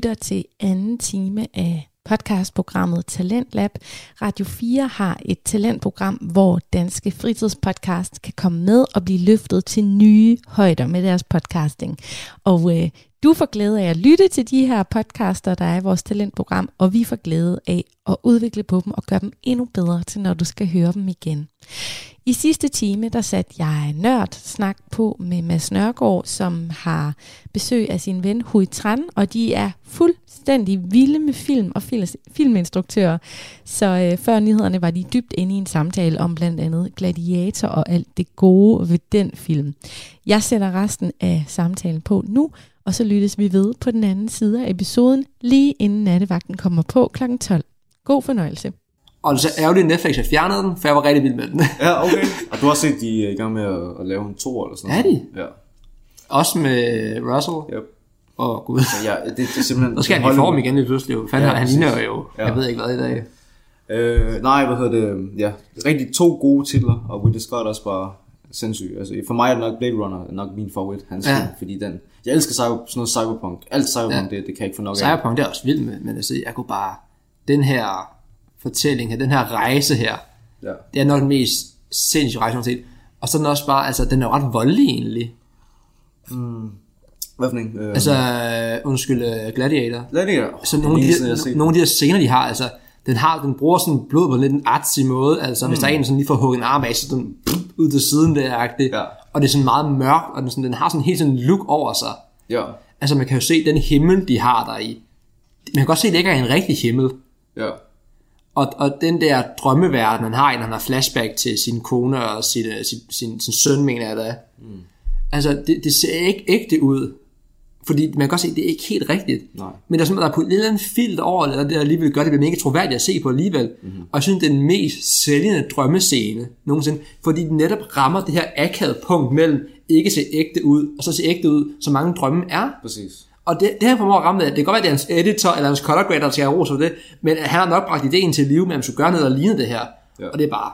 lytter til anden time af podcastprogrammet Talentlab. Radio 4 har et talentprogram, hvor danske fritidspodcast kan komme med og blive løftet til nye højder med deres podcasting. Og øh, du får glæde af at lytte til de her podcaster, der er i vores talentprogram, og vi får glæde af at udvikle på dem og gøre dem endnu bedre til, når du skal høre dem igen. I sidste time, der satte jeg nørd snak på med Mads Nørgaard, som har besøg af sin ven Hui Tran, og de er fuldstændig vilde med film og filminstruktører. Så øh, før nyhederne var de dybt inde i en samtale om blandt andet Gladiator og alt det gode ved den film. Jeg sætter resten af samtalen på nu, og så lyttes vi ved på den anden side af episoden, lige inden nattevagten kommer på kl. 12. God fornøjelse. Og det er så ærgerligt, at Netflix har fjernet den, for jeg var rigtig vild med den. Ja, okay. Og du har set, de er i gang med at, at lave en to eller sådan Er noget? de? Ja. Også med Russell. Yep. Åh, oh, gud. Så ja, det, det er simpelthen... Så skal han i form igen lige pludselig. jo. Fanden, Ja, han ligner jo, Ja. jeg ved ikke hvad i dag. Øh, nej, hvad hedder det? Ja, rigtig to gode titler, og Ridley Scott er også bare sindssyg. Altså, for mig er det nok Blade Runner er nok min favorit, hans Ja. film, fordi den... Jeg elsker cyber, sådan noget cyberpunk. Alt cyberpunk, ja. det, det kan jeg ikke få nok af. Cyberpunk, det er også vildt med, men altså, jeg kunne bare, den her fortælling her, den her rejse her, Ja. det er nok den mest sindssyge rejse, set. Og så er den også bare, altså, den er jo ret voldelig egentlig. Hvad for en? Øh, Altså, øh, undskyld, øh, Gladiator. Lad det her. Så nogle de, nogle af de her scener, de har, altså, den, har, den bruger sådan blod på lidt en artsy måde, altså mm. hvis der er en, som lige får hugget en arm af, så den pff, ud til siden der, agtigt. Ja. og det er sådan meget mørkt, og den, sådan, den har sådan helt sådan en look over sig. Ja. Altså man kan jo se den himmel, de har der i. Man kan godt se, at det ikke er en rigtig himmel. Ja. Og, og den der drømmeverden, han har, når han har flashback til sin kone og sin, øh, sin, sin, sin søn, mener jeg da. Mm. Altså, det, det ser ikke ægte ud. Fordi man kan godt se, at det er ikke helt rigtigt. Nej. Men der er simpelthen der er på et eller andet filter over og det alligevel gør det, det mega troværdigt at se på alligevel. Mm-hmm. Og jeg synes, det er den mest sælgende drømmescene nogensinde. Fordi den netop rammer det her akavede punkt mellem ikke se ægte ud, og så se ægte ud, som mange drømme er. Præcis. Og det, det her formår at ramme det. Det kan godt være, at det er hans editor eller hans color grader, der skal have ros for det, men han har nok bragt ideen til live, med at man skulle gøre noget, der ligner det her. Ja. Og det er bare,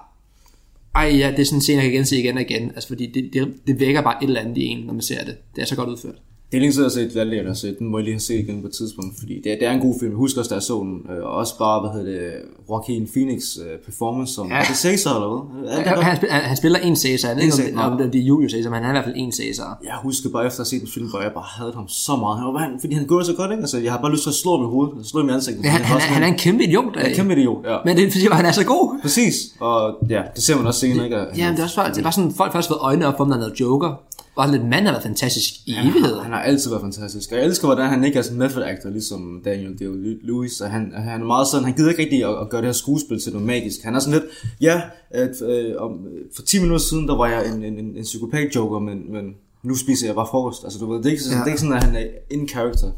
ej ja, det er sådan en scene, jeg kan gense igen og igen, altså fordi det, det, det vækker bare et eller andet i en, når man ser det. Det er så godt udført. Det er længe siden, jeg har set Gladiator, så den må jeg lige have set igen på et tidspunkt, fordi det er, det er en god film. Jeg husker også, da jeg så den, øh, og også bare, hvad hedder det, Joaquin Phoenix øh, performance som, Ja. er det Caesar eller hvad? Er det Han, han, spiller, han, han spiller en Caesar, jeg ved ikke, om, det, er Julius Caesar, men han er i hvert fald en Caesar. Jeg husker bare efter at have set den film, hvor jeg bare havde ham så meget. Han var, han, fordi han gjorde så godt, ikke? Altså, jeg har bare lyst til at slå ham i hovedet, slå ham i ansigtet. Ja, han, han, er, han er en kæmpe idiot, en kæmpe idiot, ja. men det er fordi, han er så god. Præcis, og ja, det ser man også senere, ikke? Han- Ja, det er også det var sådan, folk først fået øjnene op om er noget Joker. Lidt mand har været fantastisk i evigheder. Han har altid været fantastisk. Og jeg elsker, hvordan han ikke er sådan method actor, ligesom Daniel Day-Lewis. Og han, han er meget sådan, han gider ikke rigtig at, at gøre det her skuespil til noget magisk. Han er sådan lidt, ja, at, øh, om, for 10 minutter siden, der var jeg en, en, en, en psykopat-joker, men, men nu spiser jeg bare frokost. Altså, du ved, det er ikke, sådan, Ja. ja. det er ikke sådan, at han er in character.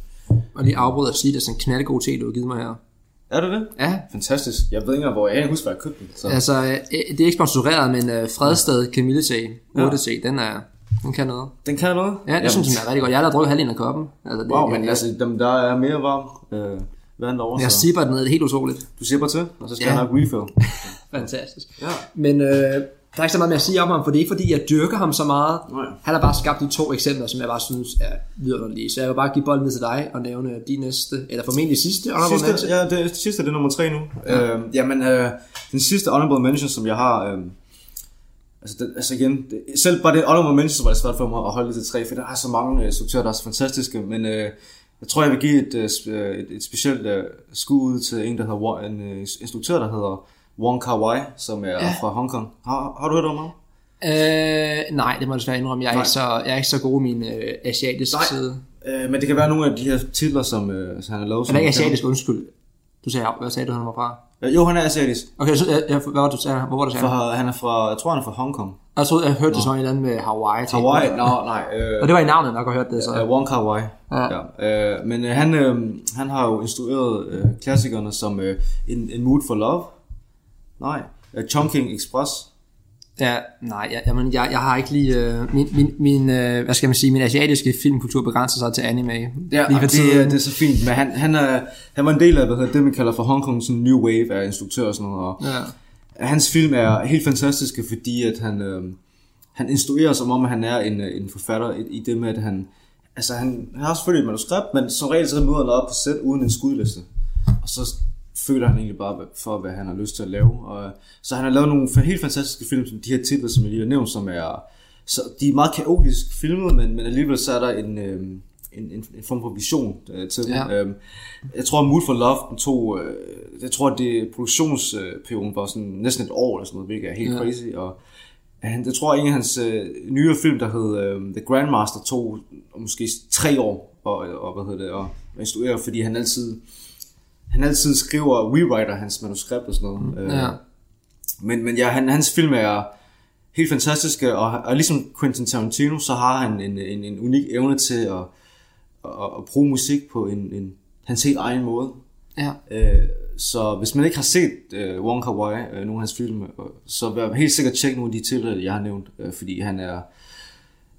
Og lige afbryde at sige, at det er sådan en knaldegod te, du har givet mig her. Er det det? Ja, Fantastisk. Jeg ved ikke engang, hvor jeg, jeg kan huske, hvor jeg købte den. Så. altså, øh, det er ikke sponsoreret, men uh, Fredsted Camille te, 8 te, den er, den kan noget. Den kan noget? Ja, det synes jeg er rigtig godt. Jeg har da drukket halvdelen af koppen. Altså, det, Wow, jeg, men altså, dem, der er mere varm øh, vand derovre, jeg så sipper den ned, det er helt utroligt. du bare til, og så skal Ja. ja. jeg nok refill. Fantastisk. Ja. Men øh, der er ikke så meget mere at sige om ham, for det er ikke fordi, jeg dyrker ham så meget. Nej. Han har bare skabt de to eksempler, som jeg bare synes er vidunderlige. Så jeg vil bare give bolden ned til dig og nævne din næste, eller formentlig sidste honorable Sidste, mention. ja, det, det sidste det er nummer tre nu. Ja. Øh, jamen, øh, den sidste honorable mention, som jeg har... Øh, altså, det, altså igen, det, selv bare det honorable mention, var det svært for mig at holde det til tre, for der er så mange øh, instruktører, der er så fantastiske, men øh, jeg tror, jeg vil give et, øh, øh, et, et specielt øh, skud ud til en, der hedder, en øh, instruktør, der hedder Wong Kar Wai, som er Ja. ja. fra Hongkong. Har, har du hørt om ham? Øh, nej, det må jeg desværre indrømme. Jeg er, Nej. ikke så, jeg er ikke så god i min øh, asiatiske Nej. side. Øh, men det kan være nogle af de her titler, som øh, han har lavet. Han er ikke asiatisk, undskyld. Du sagde, hvad sagde du, han var fra? Øh, jo, han er asiatisk. Okay, så, jeg, jeg, hvad var det, du sagde? Hvor var det, sagde? For, han er fra, jeg tror, han er fra Hongkong. Jeg troede, jeg hørte det som en eller anden med Hawaii. til. Hawaii? Nå, nej. Øh, Og det var i navnet nok at høre det, så. Uh, Wong Kar Wai. Ja. Ja. Uh, men uh, han, uh, han har jo instrueret uh, klassikerne som uh, In, In Mood for Love. Nej. Uh, Chongqing Express. Ja, nej, jeg, jamen, jeg, jeg har ikke lige... Øh, min, min, min øh, hvad skal man sige, min asiatiske filmkultur begrænser sig til anime. Ja, lige det, tiden. er- det er så fint. Men han, han, er, han var en del af hvad hedder, det, man kalder for Hongkong sådan New Wave af instruktør og sådan noget. Og Ja. Hans film er helt fantastiske, fordi at han, øh, han instruerer som om, at han er en, øh, en forfatter i, i det med, at han, altså han, han har selvfølgelig et manuskript, men som regel så møder han op på sæt uden en skudliste. Og så føler han egentlig bare for, hvad han har lyst til at lave. Og, så han har lavet nogle helt fantastiske film, som de her titler, som jeg lige har nævnt, som er, så de er meget kaotisk filmet, men, men alligevel så er der en, øh, en, en, en form for vision øh, til Ja. dem. Øhm, jeg tror, Mood for Love den tog, øh, jeg tror, det produktionsperioden var sådan næsten et år eller sådan noget, hvilket er helt Ja. crazy. Og han, jeg tror, en af hans øh, nyere film, der hed øh, The Grandmaster, tog måske tre år og, og hvad hedder det, og instruere, fordi han altid, han altid skriver, rewriter hans manuskript og sådan noget. Øh, Ja. men, men ja, han, hans film er helt fantastiske, og, og ligesom Quentin Tarantino, så har han en, en, en unik evne til at, at, at bruge musik på en, en hans helt egen måde. Ja. Øh, så hvis man ikke har set øh, Wong Kar Wai, øh, nogle af hans film, øh, så vær helt sikkert tjek nogle af de tilfælde, jeg har nævnt, øh, fordi han er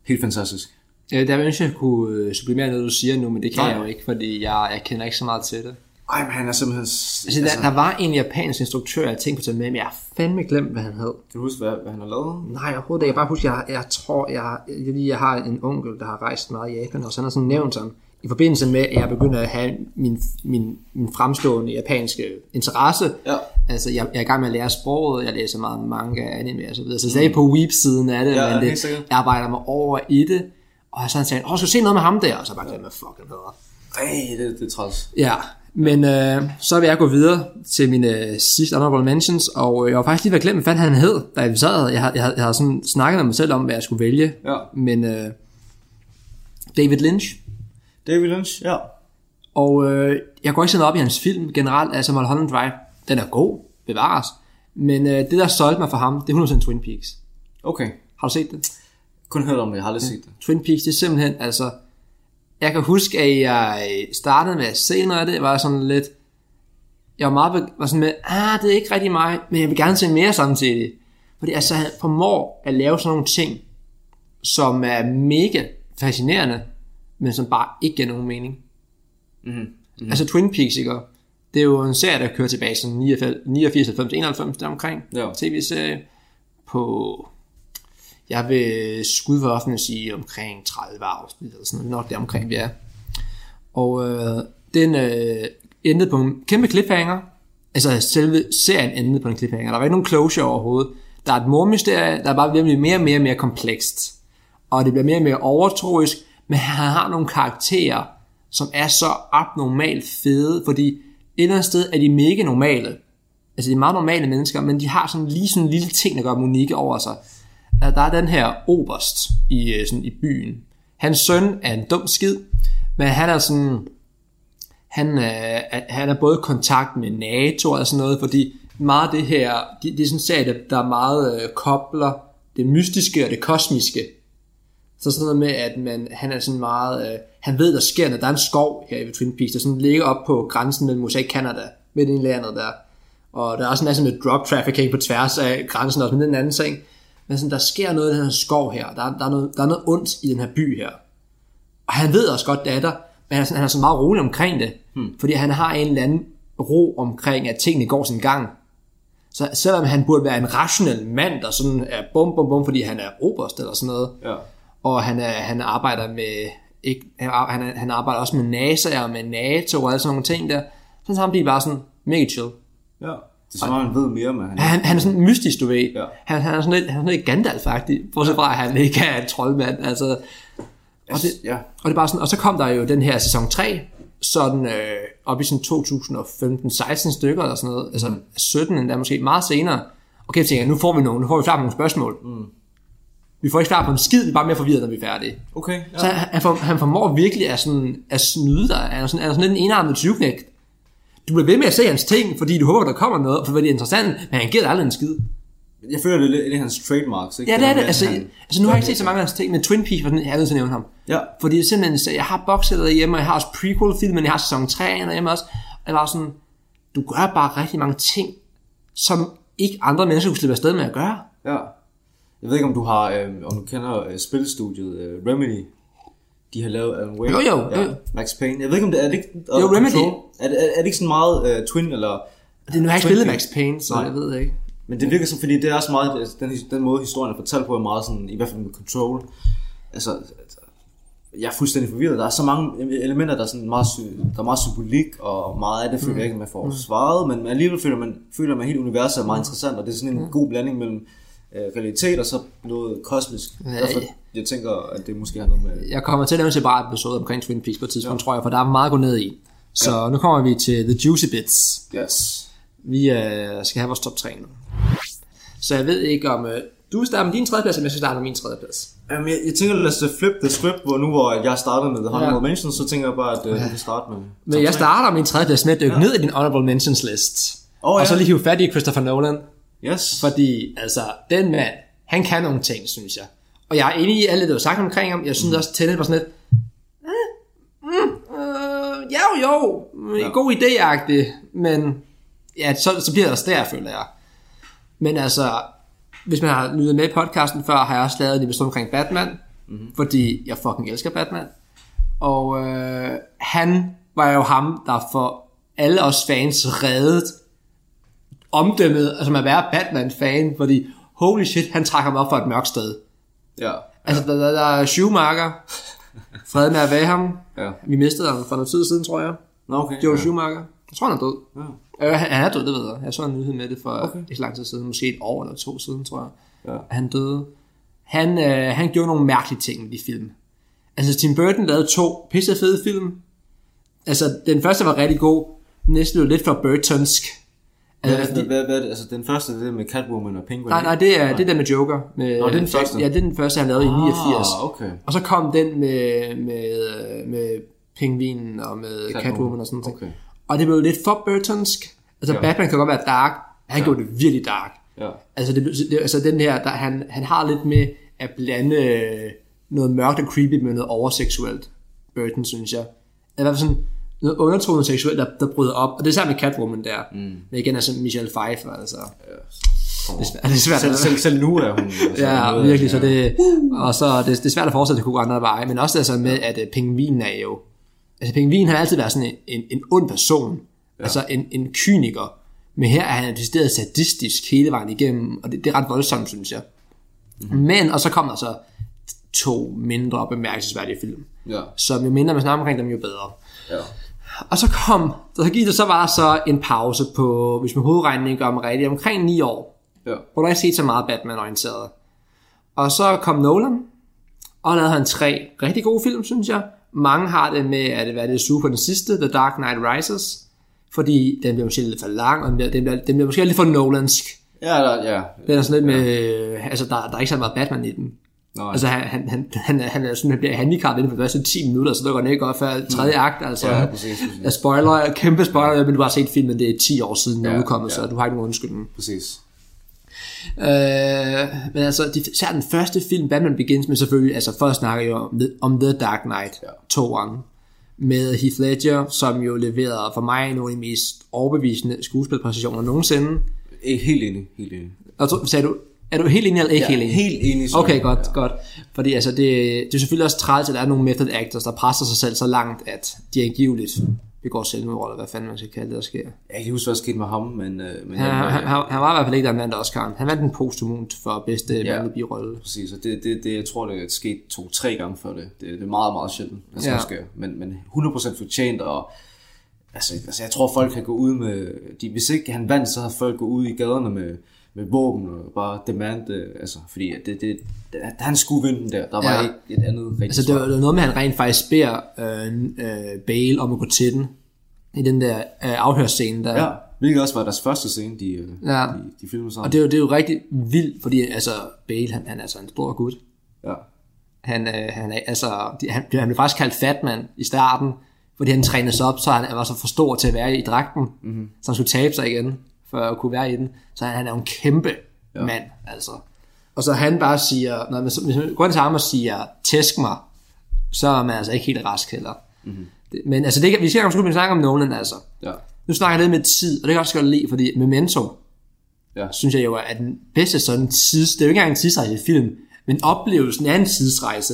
helt fantastisk. Ja, der ønsker jeg kunne øh, sublimere noget, du siger nu, men det kan Nej. jeg jo ikke, fordi jeg, jeg kender ikke så meget til det. Ej, men han er simpelthen... Altså, der, der var en japansk instruktør, jeg tænkte på at tage med, men jeg har fandme glemt, hvad han hed. Kan du huske, hvad, hvad han har lavet? Nej, overhovedet ikke. Jeg bare huske, jeg, jeg tror, jeg, jeg, jeg, jeg har en onkel, der har rejst meget i Japan, og så han har sådan nævnt sådan, i forbindelse med, at jeg begynder at have min, min, min fremstående japanske interesse. Ja. Altså, jeg, jeg er i gang med at lære sproget, jeg læser meget manga, anime og så videre. Så jeg er stadig på Weep-siden af det, Ja, men det, jeg arbejder mig over i det. Og så har han sagt, åh, skal du se noget med ham der? Og så bare glemt, hvad fuck han hedder. Ej, det, det er træls. Ja, men øh, så vil jeg gå videre til mine øh, sidste honorable mentions, og øh, jeg var faktisk lige ved at glemme, hvad fanden han hed, da jeg sad. Jeg har, jeg, har, jeg har sådan snakket med mig selv om, hvad jeg skulle vælge. Ja. Men øh, David Lynch, David Lynch, ja. og øh, jeg går ikke så meget op i hans film generelt, altså Mulholland Drive. Den er god, bevares. Men øh, det, der solgte mig for ham, det er 100% Twin Peaks. Okay. Har du set det? Kun hørt om det, jeg har aldrig set det. Twin Peaks, det er simpelthen, altså... Jeg kan huske, at jeg startede med at se noget af det, var sådan lidt... Jeg var meget var sådan med, ah, det er ikke rigtig mig, men jeg vil gerne se mere samtidig. Fordi altså, han formår at lave sådan nogle ting, som er mega fascinerende, men som bare ikke giver nogen mening. Mm-hmm. Mm. Altså Twin Peaks, ikke? Det er jo en serie, der kører tilbage sådan 89, 90, 91, der omkring. Ja. TV-serie på, jeg vil skud for sige omkring 30 afsnit, eller sådan noget, nok der omkring vi er. Og øh, den øh, endte på en kæmpe cliffhanger. Altså selve serien endte på en cliffhanger. Der var ikke nogen closure overhovedet. Der er et mormysterie, der er bare bliver mere og mere og mere komplekst. Og det bliver mere og mere overtroisk, men han har nogle karakterer, som er så abnormalt fede, fordi et eller andet sted er de mega normale. Altså de er meget normale mennesker, men de har sådan lige sådan en lille ting, der gør dem unikke over sig. At Der er den her oberst i, øh, sådan, i byen. Hans søn er en dum skid, men han er sådan, han, øh, er- han er både i kontakt med NATO og sådan noget, fordi meget af det her, det, det er sådan en serie, der, der meget øh, kobler det mystiske og det kosmiske. Så sådan noget med, at man, han er sådan meget, øh, han ved, der sker, når der er en skov her i Twin Peaks, der sådan ligger op på grænsen mellem USA og Canada, midt i landet der. Og der er også en masse med drug trafficking på tværs af grænsen også, med den anden ting. Men sådan, der sker noget i den her skov her, der, er- der, er noget, der er noget ondt i den her by her. Og han ved også godt, det er der, men han er, sådan, han er så meget rolig omkring det, hmm. fordi han har en eller anden ro omkring, at tingene går sin gang. Så selvom han burde være en rationel mand, der sådan er bum bum bum, fordi han er oberst eller sådan noget, Ja. og han, er, han arbejder med ikke, han, han, er- han arbejder også med NASA og med NATO og alle sådan nogle ting der, så han bliver bare sådan mega chill. Ja. Det er som om, han ved mere, men han... Han, han er sådan mystisk, du ved. Ja. Han, han er sådan lidt, han er sådan lidt Gandalf faktisk, bortset fra, at han ikke er en troldmand. Altså, og, det, Ja. og det er bare sådan, og så kom der jo den her sæson 3, sådan øh, op i sådan 2015-16 stykker eller sådan noget, altså 17 endda måske meget senere. Okay, jeg tænker, nu får vi nogle, nu får vi på nogle spørgsmål. Mm. Vi får ikke svar på en skid, vi er bare mere forvirret, når vi er færdige. Okay, ja. Så han, han, for, han formår virkelig at, sådan, at snyde dig. Han er sådan, han er sådan lidt en enarmet tyvknægt. Du bliver ved med at se hans ting, fordi du håber, der kommer noget, for det er interessant, men han giver dig aldrig en skid. Jeg føler, det er lidt hans trademarks, ikke? Ja, det er det. Altså, han- altså nu har jeg ikke set så mange af hans ting, men Twin Peaks var sådan, jeg er nødt til at nævne ham. Ja. Fordi det er simpelthen, så jeg har boxet derhjemme, og jeg har også prequel-filmen, jeg har sæson 3 derhjemme også. Og jeg var sådan, du gør bare rigtig mange ting, som ikke andre mennesker kunne slippe afsted med at gøre. Ja. Jeg ved ikke, om du har, øh, om du kender øh, spilstudiet øh, Remedy. De har lavet Alan Wake. Jo, jo, ja, jo. Max Payne. Jeg ved ikke, om det er, er det ikke... Jo, Remedy. Control. Er, det, er, er det ikke sådan meget øh, Twin, eller... Det, nu har jeg ikke spillet. Max Payne, så Nej. jeg ved ikke. Men det virker som, fordi det er også meget, den, den måde historien er fortalt på, er meget sådan, i hvert fald med Control. Altså, altså jeg er fuldstændig forvirret. Der er så mange elementer, der er, sådan meget, der er meget symbolik, og meget af det føler jeg ikke, man får svaret, men alligevel føler man, føler man hele universet er meget interessant, og det er sådan en god blanding mellem øh, realitet og så noget kosmisk. Ja, Derfor, jeg tænker, at det måske har noget med... Jeg kommer til at lave en separat episode omkring Twin Peaks på et tidspunkt, ja. tror jeg, for der er meget at gå ned i. Så ja. nu kommer vi til The Juicy Bits. Yes. Vi øh, skal have vores top 3 nu. Så jeg ved ikke om... Øh, du starter med din tredjeplads, eller jeg skal starte med min tredjeplads. Jamen, jeg, jeg tænker, lad os flip the script, hvor nu hvor jeg startede med The Honorable Ja. Mentions, så tænker jeg bare, at uh, vi kan starte med... Men jeg starter min tredjeplads med at dykke ja. ned i din honorable mentions list. Og ja. så lige hive fat i Christopher Nolan. Yes. Fordi, altså, den mand, han kan nogle ting, synes jeg. Og jeg er enig i alt det, du har sagt omkring ham. Jeg synes mm. også, Tenet var sådan lidt... Mm, øh, jo, jo. Ja. God idé Men ja, så, så bliver det også der, føler jeg. Men altså, hvis man har lyttet med i podcasten før, har jeg også lavet en episode omkring Batman. Mm-hmm. Fordi jeg fucking elsker Batman. Og øh, han var jo ham, der for alle os fans reddede omdømmet, altså at være Batman-fan, fordi holy shit, han trækker mig op for et mørkt sted. Ja. Altså, der, der, der er Schumacher, fred med at være ham. Ja. Vi mistede ham for noget tid siden, tror jeg. Nå, okay. Joe ja. Schumacher. Jeg tror, han er død. Ja. Øh, han, er død, det ved jeg. Jeg så en nyhed med det for Okay. ikke lang tid siden. Måske et år eller to siden, tror jeg. Ja. Han døde. Han, øh, han gjorde nogle mærkelige ting med de film. Altså, Tim Burton lavede to pisse fede film. Altså, den første var rigtig god. Den næste blev lidt for Burtonsk. Hvad, Altså, hvad, hvad, hvad, det? altså den første, det er med Catwoman og Penguin. Nej, nej, det er, det er den med Joker. Med, Nå, det er den første? Ja, det er den første, han lavede i 89. Ah, okay. Og så kom den med, med, med Pingvinen og med Catwoman, Catwoman og sådan noget. Okay. Og det blev lidt for Burtonsk. Altså Ja. Batman kan godt være dark. Han ja. gjorde det virkelig dark. Ja. Altså, det, det, altså den her, der, han, han har lidt med at blande øh, noget mørkt og creepy med noget overseksuelt. Burton, synes jeg. I hvert fald sådan noget undertonet seksuelt, der, der bryder op. Og det er sammen med Catwoman der. Mm. Men igen, altså Michelle Pfeiffer, altså. Det er svært, det er svært Selv, selv, selv nu er hun... Altså, Ja, noget- virkelig, så det, og så det, det er svært at forestille, at det kunne gå andre veje, men også altså med, at uh, pingvinen er jo, altså pingvinen har altid været sådan en, en, en ond person, ja. altså en, en kyniker, men her er han decideret sadistisk hele vejen igennem, og det, det er ret voldsomt, synes jeg. Mm-hmm. Men, og så kommer der så to mindre bemærkelsesværdige film, Ja. som jo mindre man snakker omkring dem, jo bedre. Ja. Og så kom, så gik der så var der så en pause på, hvis man hovedregning gør mig rigtigt, omkring 9 år, Ja. hvor der ikke set så meget Batman-orienteret. Og så kom Nolan, og lavede han tre rigtig gode film, synes jeg. Mange har det med, at det var det suge på den sidste, The Dark Knight Rises, fordi den bliver måske lidt for lang, og den bliver, den bliver, den bliver måske lidt for Nolansk. Ja, der, ja. Den er sådan lidt med, altså der, der er ikke så meget Batman i den. Nå, Altså han, han, han, han, er- han er sådan, han bliver handicappet inden for de første 10 minutter, så det går ikke godt før tredje akt, altså. Mm. Ja, præcis, præcis. Jeg spoiler, kæmpe spoiler, men du har set filmen, det er 10 år siden, den er Ja, udkommet, ja. så du har ikke nogen undskyldning. præcis. Øh, men altså, de, især den første film, Batman Begins med selvfølgelig, altså først snakker jeg om, The- om The Dark Knight, Ja. toeren, med Heath Ledger, som jo leverede for mig nogle af de mest overbevisende skuespilpræstationer nogensinde. Ikke helt enig, helt enig. Og så sagde du, er du helt enig eller ikke helt enig? helt enig. så- Okay, godt, ja. godt. Fordi altså, det, det er selvfølgelig også træls, at der er nogle method actors, der presser sig selv så langt, at de angiveligt begår selvmord, eller hvad fanden man skal kalde det, der sker. Jeg kan ikke huske, hvad der skete med ham, men... Øh, men Han, jeg- han, han, han var i hvert fald ikke der, han vandt Oscar'en. Han vandt den postumunt for bedste Ja. mandlige. Præcis, og det, det, det, jeg tror, det er sket to-tre gange før det. Det, det er meget, meget sjældent, at sådan Ja. ja. sker. Men, men 100% fortjent, og altså, altså, jeg tror, folk kan gå ud med... De, hvis ikke han vandt, så har folk gået ud i gaderne med, med våben og bare demand, øh, altså, fordi det, det, det, han skulle vinde den der. Der var Ja. ikke et andet rigtigt Altså, det var, det var noget med, at han rent faktisk beder øh, øh, Bale om at gå til den. I den der øh, afhørsscene der. Ja, hvilket også var deres første scene, de, øh, Ja. de, de filmede sammen. Og det er, jo, det er jo rigtig vildt, fordi altså, Bale, han, han er altså en stor gut. Ja. Han, øh, han, er, altså, de- han, han blev faktisk kaldt Fatman i starten, fordi han trænes op, så han var så for stor til at være i dragten, mm-hmm. så han skulle tabe sig igen, for at kunne være i den. Så han, han er jo en kæmpe ja. mand, altså. Og så han bare siger, når man, hvis man går til ham og siger, tæsk mig, så er man altså ikke helt rask heller. Mm-hmm. Det, men altså, det, kan- vi skal jo skulle snakke om Nolan, altså. Ja. Nu snakker jeg lidt med tid, og det kan jeg også godt lide, fordi Memento, Ja. synes jeg jo er den bedste sådan tids... Det er jo ikke engang en tidsrejse i film, men oplevelsen er en tidsrejse.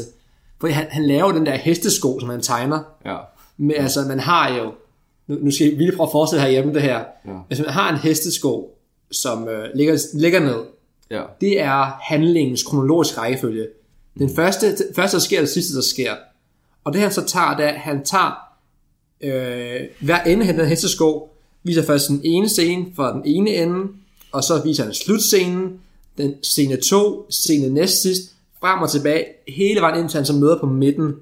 For han, han laver den der hestesko, som han tegner. Ja. Men altså, man har jo... Nu, nu skal vi lige prøve at forestille herhjemme det her. Ja. Hvis man har en hestesko, som øh, ligger, ligger ned, Ja. det er handlingens kronologiske rækkefølge. Den første, det første, der sker, er det sidste, der sker. Og det han så tager, det er, at han tager øh, hver ende af den hestesko, viser først den ene scene fra den ene ende, og så viser han slutscenen, den scene 2, scene næst sidst, frem og tilbage, hele vejen indtil han så møder på midten,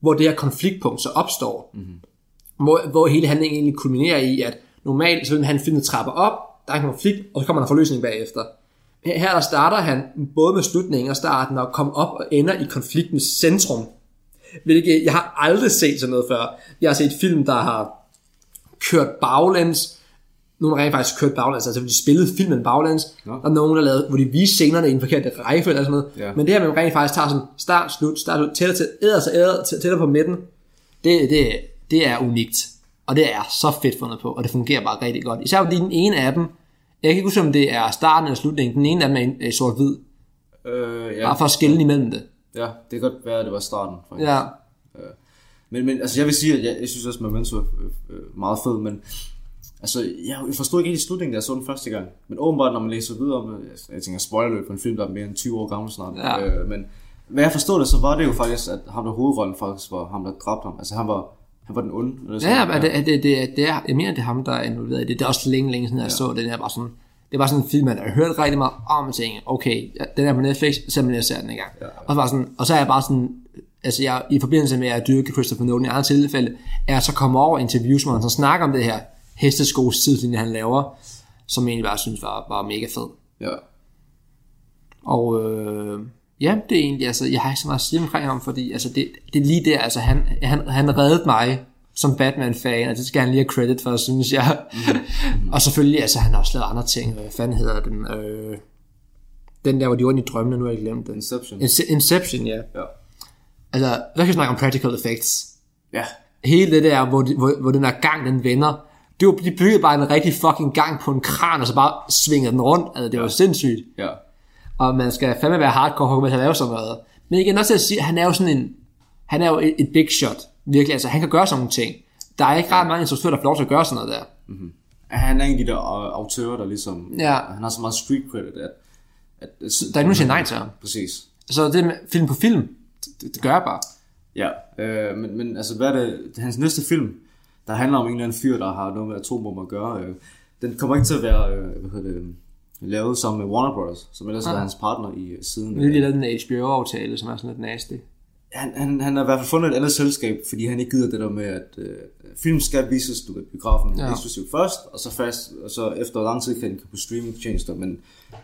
hvor det her konfliktpunkt så opstår. Mm-hmm. Hvor, hvor hele handlingen egentlig kulminerer i, at normalt så vil han filmen trapper op, der er en konflikt, og så kommer der forløsning bagefter. Her der starter han både med slutningen og starten og kommer op og ender i konfliktens centrum. Hvilket jeg har aldrig set sådan noget før. Jeg har set film, der har kørt baglæns. Nogle har rent faktisk kørt baglæns, altså de spillede filmen baglæns. Nå. Og nogen, der lavede, hvor de viste scenerne i en forkert række eller sådan noget. Ja. Men det her, man rent faktisk tager sådan start, slut, start, slut, tættere til, æder så æder, tæ- tættere på midten. Det, det, det er unikt. Og det er så fedt fundet på, og det fungerer bare rigtig godt. Især fordi den ene af dem, jeg kan ikke huske, om det er starten eller slutningen, den ene af dem er i- sort-hvid. Øh, ja, Bare for at skille imellem det. ja, det kan godt være, at det var starten. Faktisk. Ja, Men, men altså, jeg vil sige, at jeg, jeg synes også, at Memento er øh, øh, meget fed, men altså, jeg, jeg forstod ikke helt slutningen, da jeg så den første gang. Men åbenbart, når man læser videre om det, jeg, jeg tænker spoilerløb på en film, der er mere end 20 år gammel snart. Ja. Øh, men hvad jeg forstod det, så var det jo faktisk, at ham der hovedrollen faktisk var ham, der dræbte ham. Altså, han var, han var den onde. Eller sådan. ja, ja. Det, det, det, det er, jeg mener, det er ham, der er involveret i det. Det er også længe, længe siden, jeg så den her. Bare sådan, det var sådan en film, man har hørt rigtig meget om, og tænkte, okay, ja, den er på Netflix, så jeg ser den i gang. Ja, ja. Og, så var sådan, og så er jeg bare sådan, altså jeg, i forbindelse med at dyrke Christopher Nolan i andre tilfælde, er jeg så kommet over interviews, hvor han så snakker om det her hesteskos tidslinje, han laver, som jeg egentlig bare synes var, var mega fed. ja. Og øh, ja, det er egentlig, altså, jeg har ikke så meget at sige omkring ham, fordi altså, det, det er lige der, altså, han, han, han reddede mig som Batman-fan, og det skal han lige have credit for, synes jeg. Mm. og selvfølgelig, altså, han har også lavet andre ting. Hvad fanden hedder den? Øh, den der, hvor de var i drømmene, nu har jeg glemt den. Inception. Ince- Inception, ja. Ja. Altså, der kan vi snakke om practical effects. Ja. Hele det der, hvor, de, hvor, hvor den her gang, den vender. Det var, de byggede bare en rigtig fucking gang på en kran, og så bare svingede den rundt. Altså, det var sindssygt Ja. Og man skal fandme være hardcore, hvis han laver sådan noget. Men igen også at sige, at han er jo sådan en, han er jo et, et big shot, virkelig, altså han kan gøre sådan nogle ting. Der er ikke ret mange instruktører, der får lov til at gøre sådan noget der. Han er en af de der autører, der ligesom... Ja. Han har så meget street credit, at... at, at Der er ikke nogen, siger nej til ham. Præcis. Så det med film på film, det, det gør jeg bare. Ja, øh, men, men altså, hvad er det? Hans næste film, der handler om en eller anden fyr, der har noget med atombomber at gøre. Øh, den kommer ikke til at være øh, hvad hedder det, lavet sammen med Warner Brothers, som ellers Ah. er hans partner i siden. Vi har lige lavet en HBO-aftale, som er sådan lidt nasty. Han, han, han har i hvert fald fundet et andet selskab, fordi han ikke gider det der med, at øh, film skal vises du ved, biografen Ja. ja. eksklusivt først, og så fast, og så efter lang tid kan den på streamingtjenester, men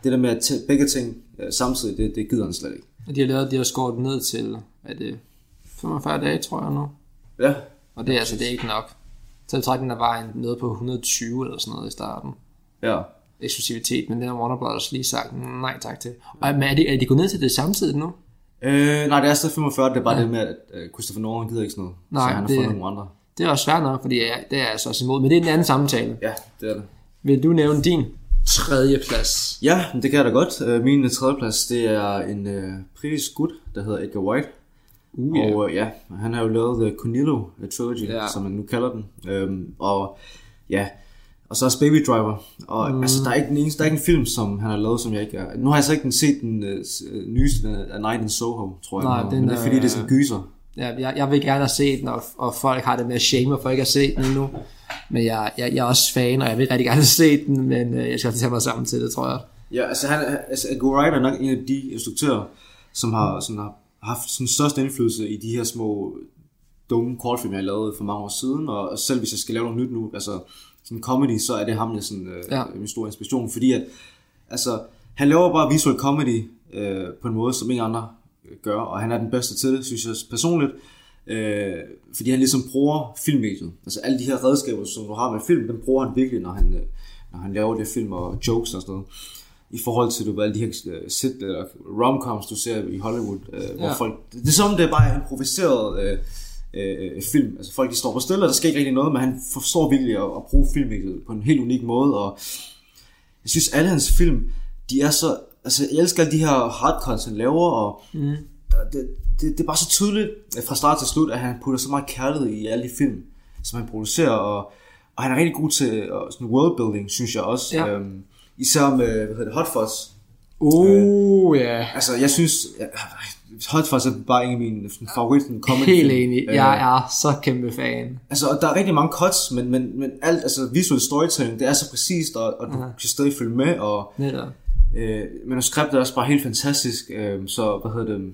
det der med at tæ- begge ting øh, samtidig, det, det gider han slet ikke. Og de har lavet, de har skåret ned til, er det 45 dage, tror jeg nu. Ja, Og det er altså, det er ikke nok. Tiltrækningen af vejen nede på 120 eller sådan noget i starten. ja. Eksklusivitet, men den har Warner Brothers lige sagt nej tak til. Og men er de, er de gået ned til det samtidig nu? Øh, nej, det er stadig 45, det er bare ja. det med, at øh, Christopher Nolan gider ikke sådan noget, Nej, så han har det- fundet nogle andre. Det er også svært nok, fordi jeg, det er jeg altså også imod, men det er en anden samtale. Ja, det er det. Vil du nævne din tredje plads? Ja, det kan jeg da godt. Øh, Min øh, tredjeplads, det er en øh, britisk gut, der hedder Edgar White. Uh, Yeah. Og øh, ja, han har jo lavet The Cornello Trilogy, yeah. som man nu kalder den. Øhm, og ja, og så også Baby Driver. Og mm. altså, der er, ikke den eneste, der er ikke en film, som han har lavet, som jeg ikke er. Nu har jeg så ikke den set den øh, øh, nyeste, er Night in Soho, tror jeg. Nej, den men det er fordi, det er sådan en gyser. ja, jeg, jeg vil gerne have set den, og, og folk har det med at shame for ikke at se den endnu. Men jeg, jeg, jeg er også fan, og jeg vil rigtig gerne se den, men øh, jeg skal tage mig sammen til det, tror jeg. Ja, altså, han, altså Edgar Wright er nok en af de instruktører, som har, sådan, har haft sådan største indflydelse i de her små dumme kortfilm, jeg har lavet for mange år siden, og selv hvis jeg skal lave noget nyt nu, altså sådan comedy, så er det ham, jeg sådan, øh, Ja. min store inspiration, fordi at, altså, han laver bare visual comedy øh, på en måde, som ingen andre øh, gør, og han er den bedste til det, synes jeg personligt, øh, fordi han ligesom bruger filmmediet, altså alle de her redskaber, som du har med film, dem bruger han virkelig, når han, øh, når han laver det film og jokes og sådan noget i forhold til du ved, alle de her uh, sit, eller romcoms, du ser i Hollywood, ja. hvor Ja. folk, det, er som, det er bare improviseret uh, uh, film. Altså folk, de står på stille, og der sker ikke rigtig noget, men han forstår virkelig at, at bruge filmmediet på en helt unik måde, og jeg synes, alle hans film, de er så, altså jeg elsker alle de her hardcuts, han laver, og mm. det, det, det, er bare så tydeligt øh, fra start til slut, at han putter så meget kærlighed i alle de film, som han producerer, og, og han er rigtig god til uh, sådan worldbuilding, synes jeg også. Ja. Øhm, især med, hvad hedder det, Hot Fuzz. Uh, ja. Altså, jeg synes, ja, Hot Fuzz er bare en af mine favorit comedy Helt enig. Øh, Jeg er så kæmpe fan. Altså, og der er rigtig mange cuts, men, men, men alt, altså visual storytelling, det er så præcist, og, og du kan stadig følge med, og Netop. øh, manuskriptet er også bare helt fantastisk, øh, så hvad hedder det,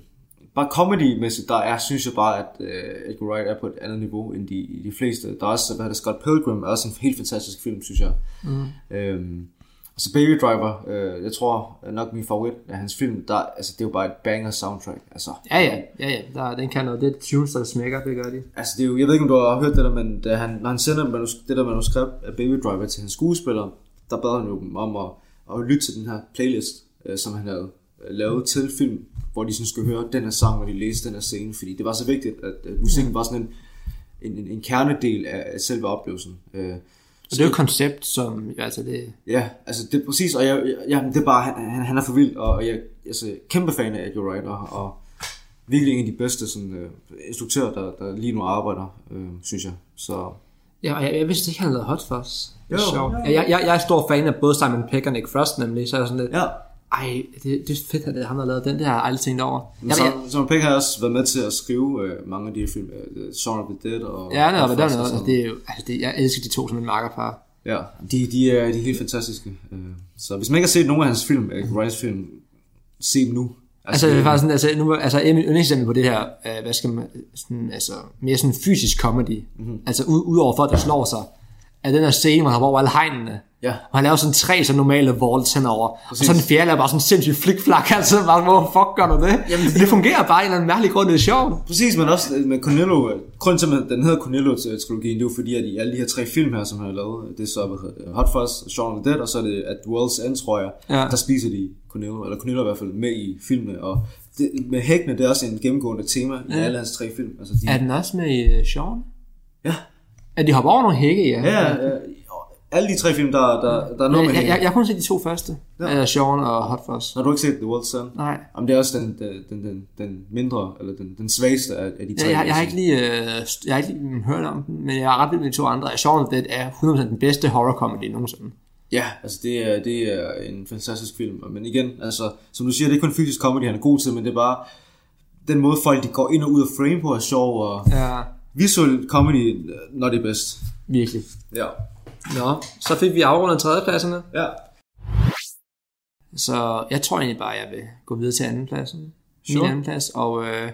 bare comedy-mæssigt, der er, synes jeg bare, at øh, Edgar Wright er på et andet niveau end de, de fleste. Der er også, hvad hedder det, Scott Pilgrim er også en helt fantastisk film, synes jeg. Mm. Øhm, og så Baby Driver, øh, jeg tror nok min favorit af hans film, der, altså det er jo bare et banger soundtrack, altså. Ja, ja, ja, ja. Der, den kan noget. Det er tunes, der smækker, det gør de. Altså, det er jo, jeg ved ikke, om du har hørt det der, men da han, når han sender manus, det der manuskript af Baby Driver til hans skuespiller, der bad han jo dem om at, at lytte til den her playlist, øh, som han havde øh, lavet til film, hvor de sådan skulle høre den her sang, og de læste den her scene, fordi det var så vigtigt, at, at musikken var sådan en, en, en, en kernedel af, af selve oplevelsen. Øh, Og det er jo et koncept, som, altså det, Ja, altså det er præcis, og jeg, jeg, det er bare, han, han, er for vild, og jeg altså, kæmpe fan af Edgar Wright, og, virkelig en af de bedste sådan, øh, instruktører, der, der lige nu arbejder, øh, synes jeg. Så Ja, og jeg, jeg vidste ikke, han lavede Hot Fuzz. Jo, sjovt. jo, jo. Jeg, jeg, jeg er stor fan af både Simon Pegg og Nick Frost, nemlig, så er sådan lidt, ja, ej, det, det er fedt, at det er ham, der har lavet den, det har jeg aldrig tænkt over. men Jeg, så, jeg, så Pegg har også været med til at skrive øh, mange af de her film, øh, Shaun of the Dead og... ja, det er, og det er, noget, sådan. det er jo, altså det, jeg elsker de to som en makkerpar. Ja, de, de, er, de er helt fantastiske. Øh, så hvis man ikke har set nogen af hans film, Edgar Wrights film, se dem nu. Altså, det er faktisk sådan, altså, nu, altså, mine yndlingseksempel på det her, øh, hvad skal man, sådan, altså, mere sådan fysisk comedy, Mhm. mm-hmm. altså ud, udover folk, der slår sig, er den her scene, hvor han hopper over alle hegnene, Ja. og han laver sådan tre så normale vaults henover, og så den fjerde er bare sådan sindssygt flikflak, altså bare, hvor fuck gør du det? Jamen, det, det fungerer bare af en eller anden mærkelig grund, det er sjovt. Præcis, men også øh, med Cornello, øh, grunden til, at den hedder Cornello-trilogien, det er jo fordi, at i alle de her tre film her, som han har lavet, det er så, Hot Fuzz, Shaun of the Dead, og så er det At World's End, tror jeg, Ja. der spiser de Cornello, eller Cornello i hvert fald med i filmene, og det, med hækkene, det er også en gennemgående tema i alle hans tre film. Altså, de, Er den også med i uh, Sean? ja, At de hopper over nogle hække, ja. ja, ja, alle de tre film, der, der, der er noget med jeg, jeg, jeg, jeg har kun set de to første, ja. uh, Sean og Hot Fuzz. Har du ikke set The World's End? Nej. Jamen, det er også den, den, den, den mindre, eller den, den svageste af, af de tre. Jeg, jeg, jeg, vil har ikke lige, øh, jeg har ikke lige hørt om den, men jeg er ret vild med de to andre. Shaun of the Dead er 100% den bedste horror comedy nogensinde. Ja, altså det er, det er en fantastisk film. Men igen, altså, som du siger, det er kun fysisk comedy, han er god til, men det er bare den måde folk de går ind og ud af frame på er sjov, og Ja, visual comedy, når det er bedst. virkelig. Ja. Nå, så fik vi afrundet tredjepladserne. Ja. Så jeg tror egentlig bare, at jeg vil gå videre til andenpladsen. Min Sure. andenplads. Og øh,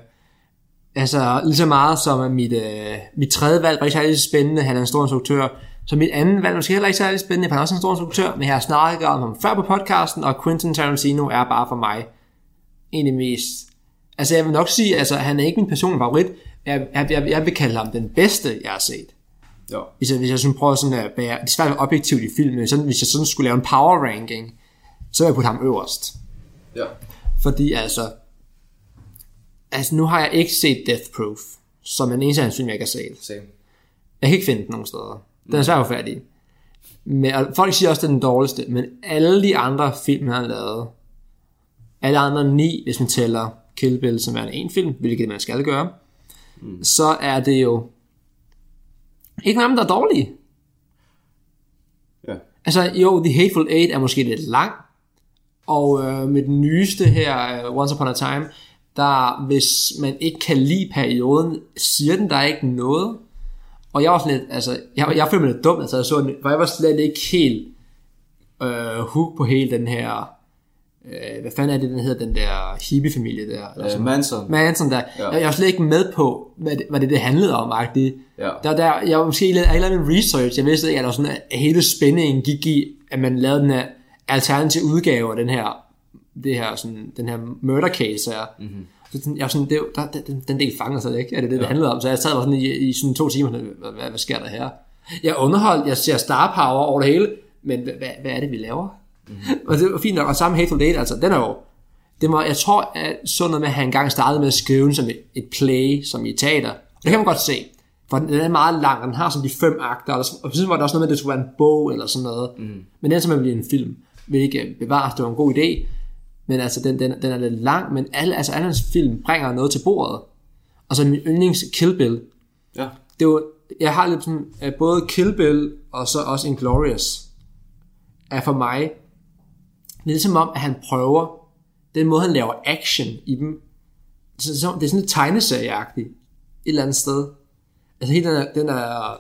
altså lige så meget som mit, øh, mit tredje valg var ikke særlig spændende. Han er en stor instruktør. Så mit anden valg måske heller ikke særlig spændende. Han er også en stor instruktør. Men jeg har snakket om ham før på podcasten. Og Quentin Tarantino er bare for mig en af de mest... Altså jeg vil nok sige, altså han er ikke min personlige favorit. Jeg, jeg, jeg, jeg vil kalde ham den bedste, jeg har set. Ja. Hvis jeg, hvis jeg sådan prøver sådan at være, det er svært at være objektivt i filmen, sådan, hvis jeg sådan skulle lave en power ranking, så vil jeg putte ham øverst. Ja. Fordi altså, altså nu har jeg ikke set Death Proof, som den eneste af hans film, jeg ikke har set. Same. Jeg kan ikke finde den nogen steder. Den er svært i. Men, og folk siger også, at det er den dårligste, men alle de andre film, han har lavet, alle andre ni, hvis man tæller Kill Bill som er en film, hvilket man skal gøre, mm. så er det jo ikke nogen, der er dårlige. Ja. Altså jo, The Hateful Eight er måske lidt lang, og øh, med den nyeste her, uh, Once Upon a Time, der hvis man ikke kan lide perioden, siger den der ikke noget. Og jeg var sådan lidt, altså, jeg, jeg følte mig lidt dum, altså jeg så den, for jeg var slet ikke helt øh, hook på hele den her, øh, hvad fanden er det, den hedder, den der hippie-familie der? Eller Uh, sådan. Manson. Manson der. Ja. Jeg, jeg var slet ikke med på, hvad det, hvad det, det handlede om, agtigt. Ja. Der, der, jeg var måske lavet, en research, jeg vidste ikke, at, der var sådan, at hele spændingen gik i, at man lavede den her alternative udgave af den her, det her, sådan, den her murder case her. Mm-hmm. Så sådan, jeg var sådan, det, er der, den, den del fanger sig ikke, er det det, det handlede om? Så jeg sad bare sådan i, i sådan to timer, hvad, hvad, hvad sker der her? Jeg er underholdt, jeg ser star power over det hele, men hvad, hvad er det, vi laver? Mm-hmm. og det var fint nok, og samme Hateful Date, altså, den er jo, det var, jeg tror, at sådan noget med, at han engang startede med at skrive den som et, et play, som i teater. Det kan man godt se. For den er meget lang, og den har sådan de fem akter, og, og så var der også noget med, at det skulle være en bog eller sådan noget. Mm. Men den er simpelthen blive en film, hvilket bevares, det var en god idé. Men altså, den, den, den er lidt lang, men alle, altså, alle hans film bringer noget til bordet. Og så min yndlings Kill Bill, Ja. det var, jeg har lidt sådan, både Kill Bill og så også Inglourious er for mig lidt som om, at han prøver, den måde han laver action i dem, det er sådan lidt tegneserieagtigt et eller andet sted. Altså hele den der, den der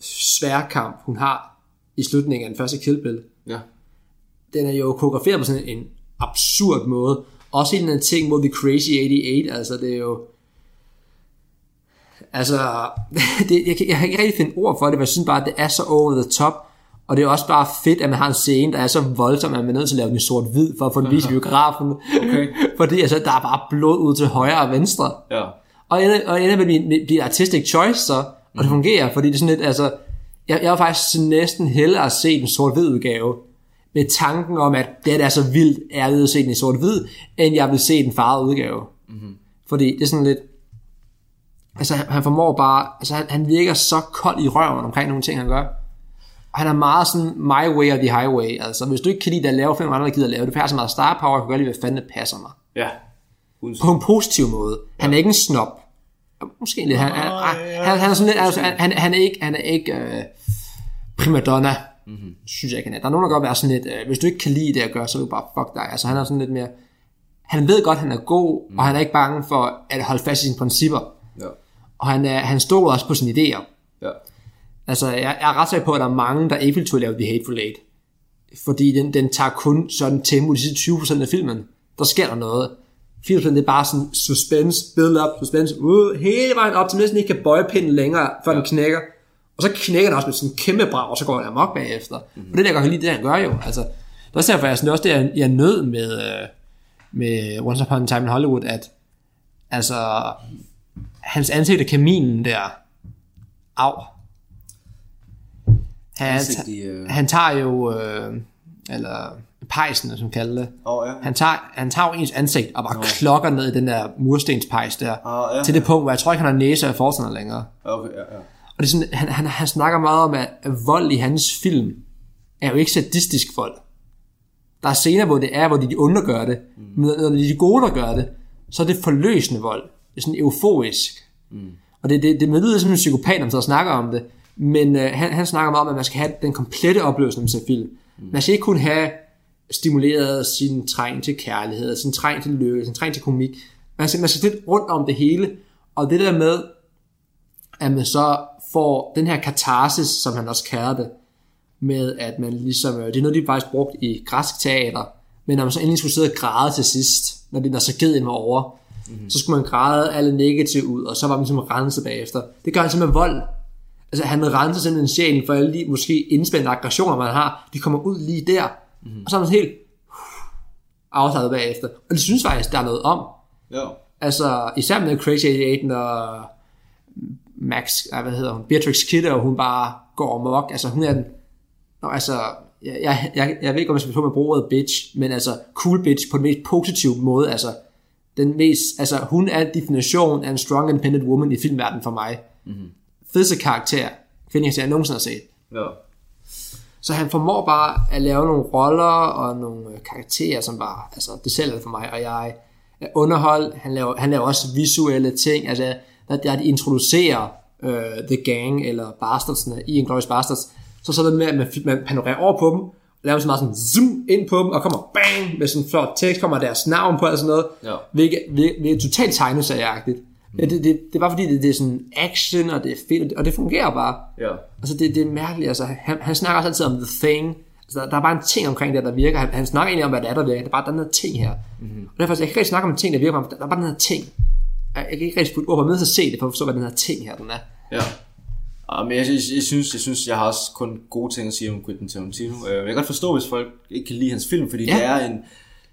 svære kamp, hun har i slutningen af den første Kill Bill, Ja. den er jo koreograferet på sådan en absurd måde. Også den her ting mod The Crazy 88, altså det er jo... Altså, det, jeg, kan, jeg kan ikke rigtig finde ord for det, men jeg synes bare, at det er så over the top, og det er også bare fedt, at man har en scene, der er så voldsom, at man er nødt til at lave den i sort-hvid, for at få den vist i biografen. Okay. Fordi altså, der er bare blod ud til højre og venstre. Ja. Og ender, og ender med at blive, artistic choice så, og det fungerer, fordi det er sådan lidt, altså, jeg, jeg var faktisk næsten hellere at se den sort-hvid udgave, med tanken om, at det er så vildt ærligt at se den i sort-hvid, end jeg vil se den farvede udgave. Mm-hmm. Fordi det er sådan lidt, altså han, han formår bare, altså han, han virker så kold i røven omkring nogle ting, han gør. Han er meget sådan, my way or the highway. Altså, hvis du ikke kan lide det at lave film, andre der gider at lave det, passer meget star power, jeg kan godt lide, hvad fanden det passer mig Ja. Uden på en positiv måde. Han er ikke en snob. Måske lidt. Han, han, han, han er sådan lidt, altså, han, han, han er ikke, han er ikke øh, primadonna. Mm-hmm. Synes jeg ikke, han er. Der er nogen, der godt være sådan lidt, øh, hvis du ikke kan lide det at gøre, så er du bare fuck dig. Altså han er sådan lidt mere, han ved godt, han er god, mm. og han er ikke bange for at holde fast i sine principper. Ja. Og han, er, han stoler også på sine idéer. Ja. Altså, jeg, jeg er ret sikker på, at der er mange, der ikke vil turde lave The Hateful Eight. Fordi den, den tager kun sådan tempo de sidste 20% af filmen. Der sker der noget. 80% det er bare sådan suspense, build up, suspense, uh, hele vejen op til næsten ikke kan bøje pinden længere, før den knækker. Og så knækker den også med sådan en kæmpe brag, og så går den amok bagefter. Mm-hmm. Og det der godt lide, det han gør jo. Altså, det er også derfor, jeg synes også, det er, jeg er nød med, øh, med Once Upon a Time in Hollywood, at altså, hans ansigt af kaminen der, af. Han, i, øh, han tager jo, øh, eller pejsen, som kalder det. Åh, ja. Han tager, han tager jo ens ansigt og bare Nå. klokker ned i den der murstenspejs der. Ah, ja. Til det punkt, hvor jeg tror ikke, han har næse af fortænder længere. Okay, ja, ja. Og det er sådan, han, han, han snakker meget om, at, vold i hans film er jo ikke sadistisk vold. Der er scener, hvor det er, hvor de, de onde gør det. Mm. Men når det er de gode, der gør det, så er det forløsende vold. Det er sådan euforisk. Mm. Og det, det, det lyder som en psykopat, når man snakker om det. Men øh, han, han snakker meget om, at man skal have den komplette oplevelse, når man ser film. Mm. Man skal ikke kun have stimuleret sin træng til kærlighed, sin træng til lykke, sin træng til komik. Man skal, man skal lidt rundt om det hele. Og det der med, at man så får den her katarsis, som han også kalder det, med at man ligesom, øh, det er noget, de faktisk brugt i græsk teater, men når man så endelig skulle sidde og græde til sidst, når det når tragedien var over, mm-hmm. så skulle man græde alle negativt ud, og så var man ligesom renset bagefter. Det gør han simpelthen med vold. Altså han renser simpelthen sjælen for alle de måske indspændte aggressioner, man har, de kommer ud lige der, mm-hmm. og så er man helt afslappet bagefter. Og det synes faktisk, der er noget om. Ja. Altså, især med Crazy 88 og Max, ej, hvad hedder hun, Beatrix Kidder, og hun bare går amok. Altså, hun er den, Nå, altså, jeg, jeg, jeg, jeg ved ikke, om jeg skal på med bruge ordet bitch, men altså, cool bitch på den mest positive måde. Altså, den mest, altså, hun er definition af en strong independent woman i filmverdenen for mig. Mm-hmm. Fedeste karakter, kvindekarakter, jeg nogensinde har set. Ja. Så han formår bare at lave nogle roller og nogle øh, karakterer, som bare, altså det sælger for mig, og jeg er underholdt, han laver, han laver også visuelle ting, altså der de introducerer uh, The Gang, eller Bastardsne i Inglourious Bastards, så så det med, at man, man panorerer over på dem, laver så meget sådan zoom ind på dem, og kommer bang, med sådan en flot tekst, kommer deres navn på, og sådan noget, Ja. hvilket, hvilket, hvilket er totalt tegneserieagtigt. Mm. Det, det, det, er bare fordi, det, det er sådan action, og det er fedt, og det, og det fungerer bare. Ja. Altså, det, det er mærkeligt. Altså, han, han snakker også altid om the thing. Altså, der, der er bare en ting omkring det, der virker. Han, han snakker egentlig om, hvad det er, der virker. Det er bare den her ting her. Mm-hmm. Og derfor, jeg kan ikke rigtig snakke om ting, der virker. Der, der er bare den her ting. Jeg, jeg kan ikke rigtig putte ord på, men jeg er at se det, for at forstå, hvad den her ting her, den er. Ja. Ja, men jeg, jeg, jeg, synes, jeg synes, jeg har også kun gode ting at sige om Quentin Tarantino. Øh, Jeg kan godt forstå, hvis folk ikke kan lide hans film, fordi Ja. ja. det er en...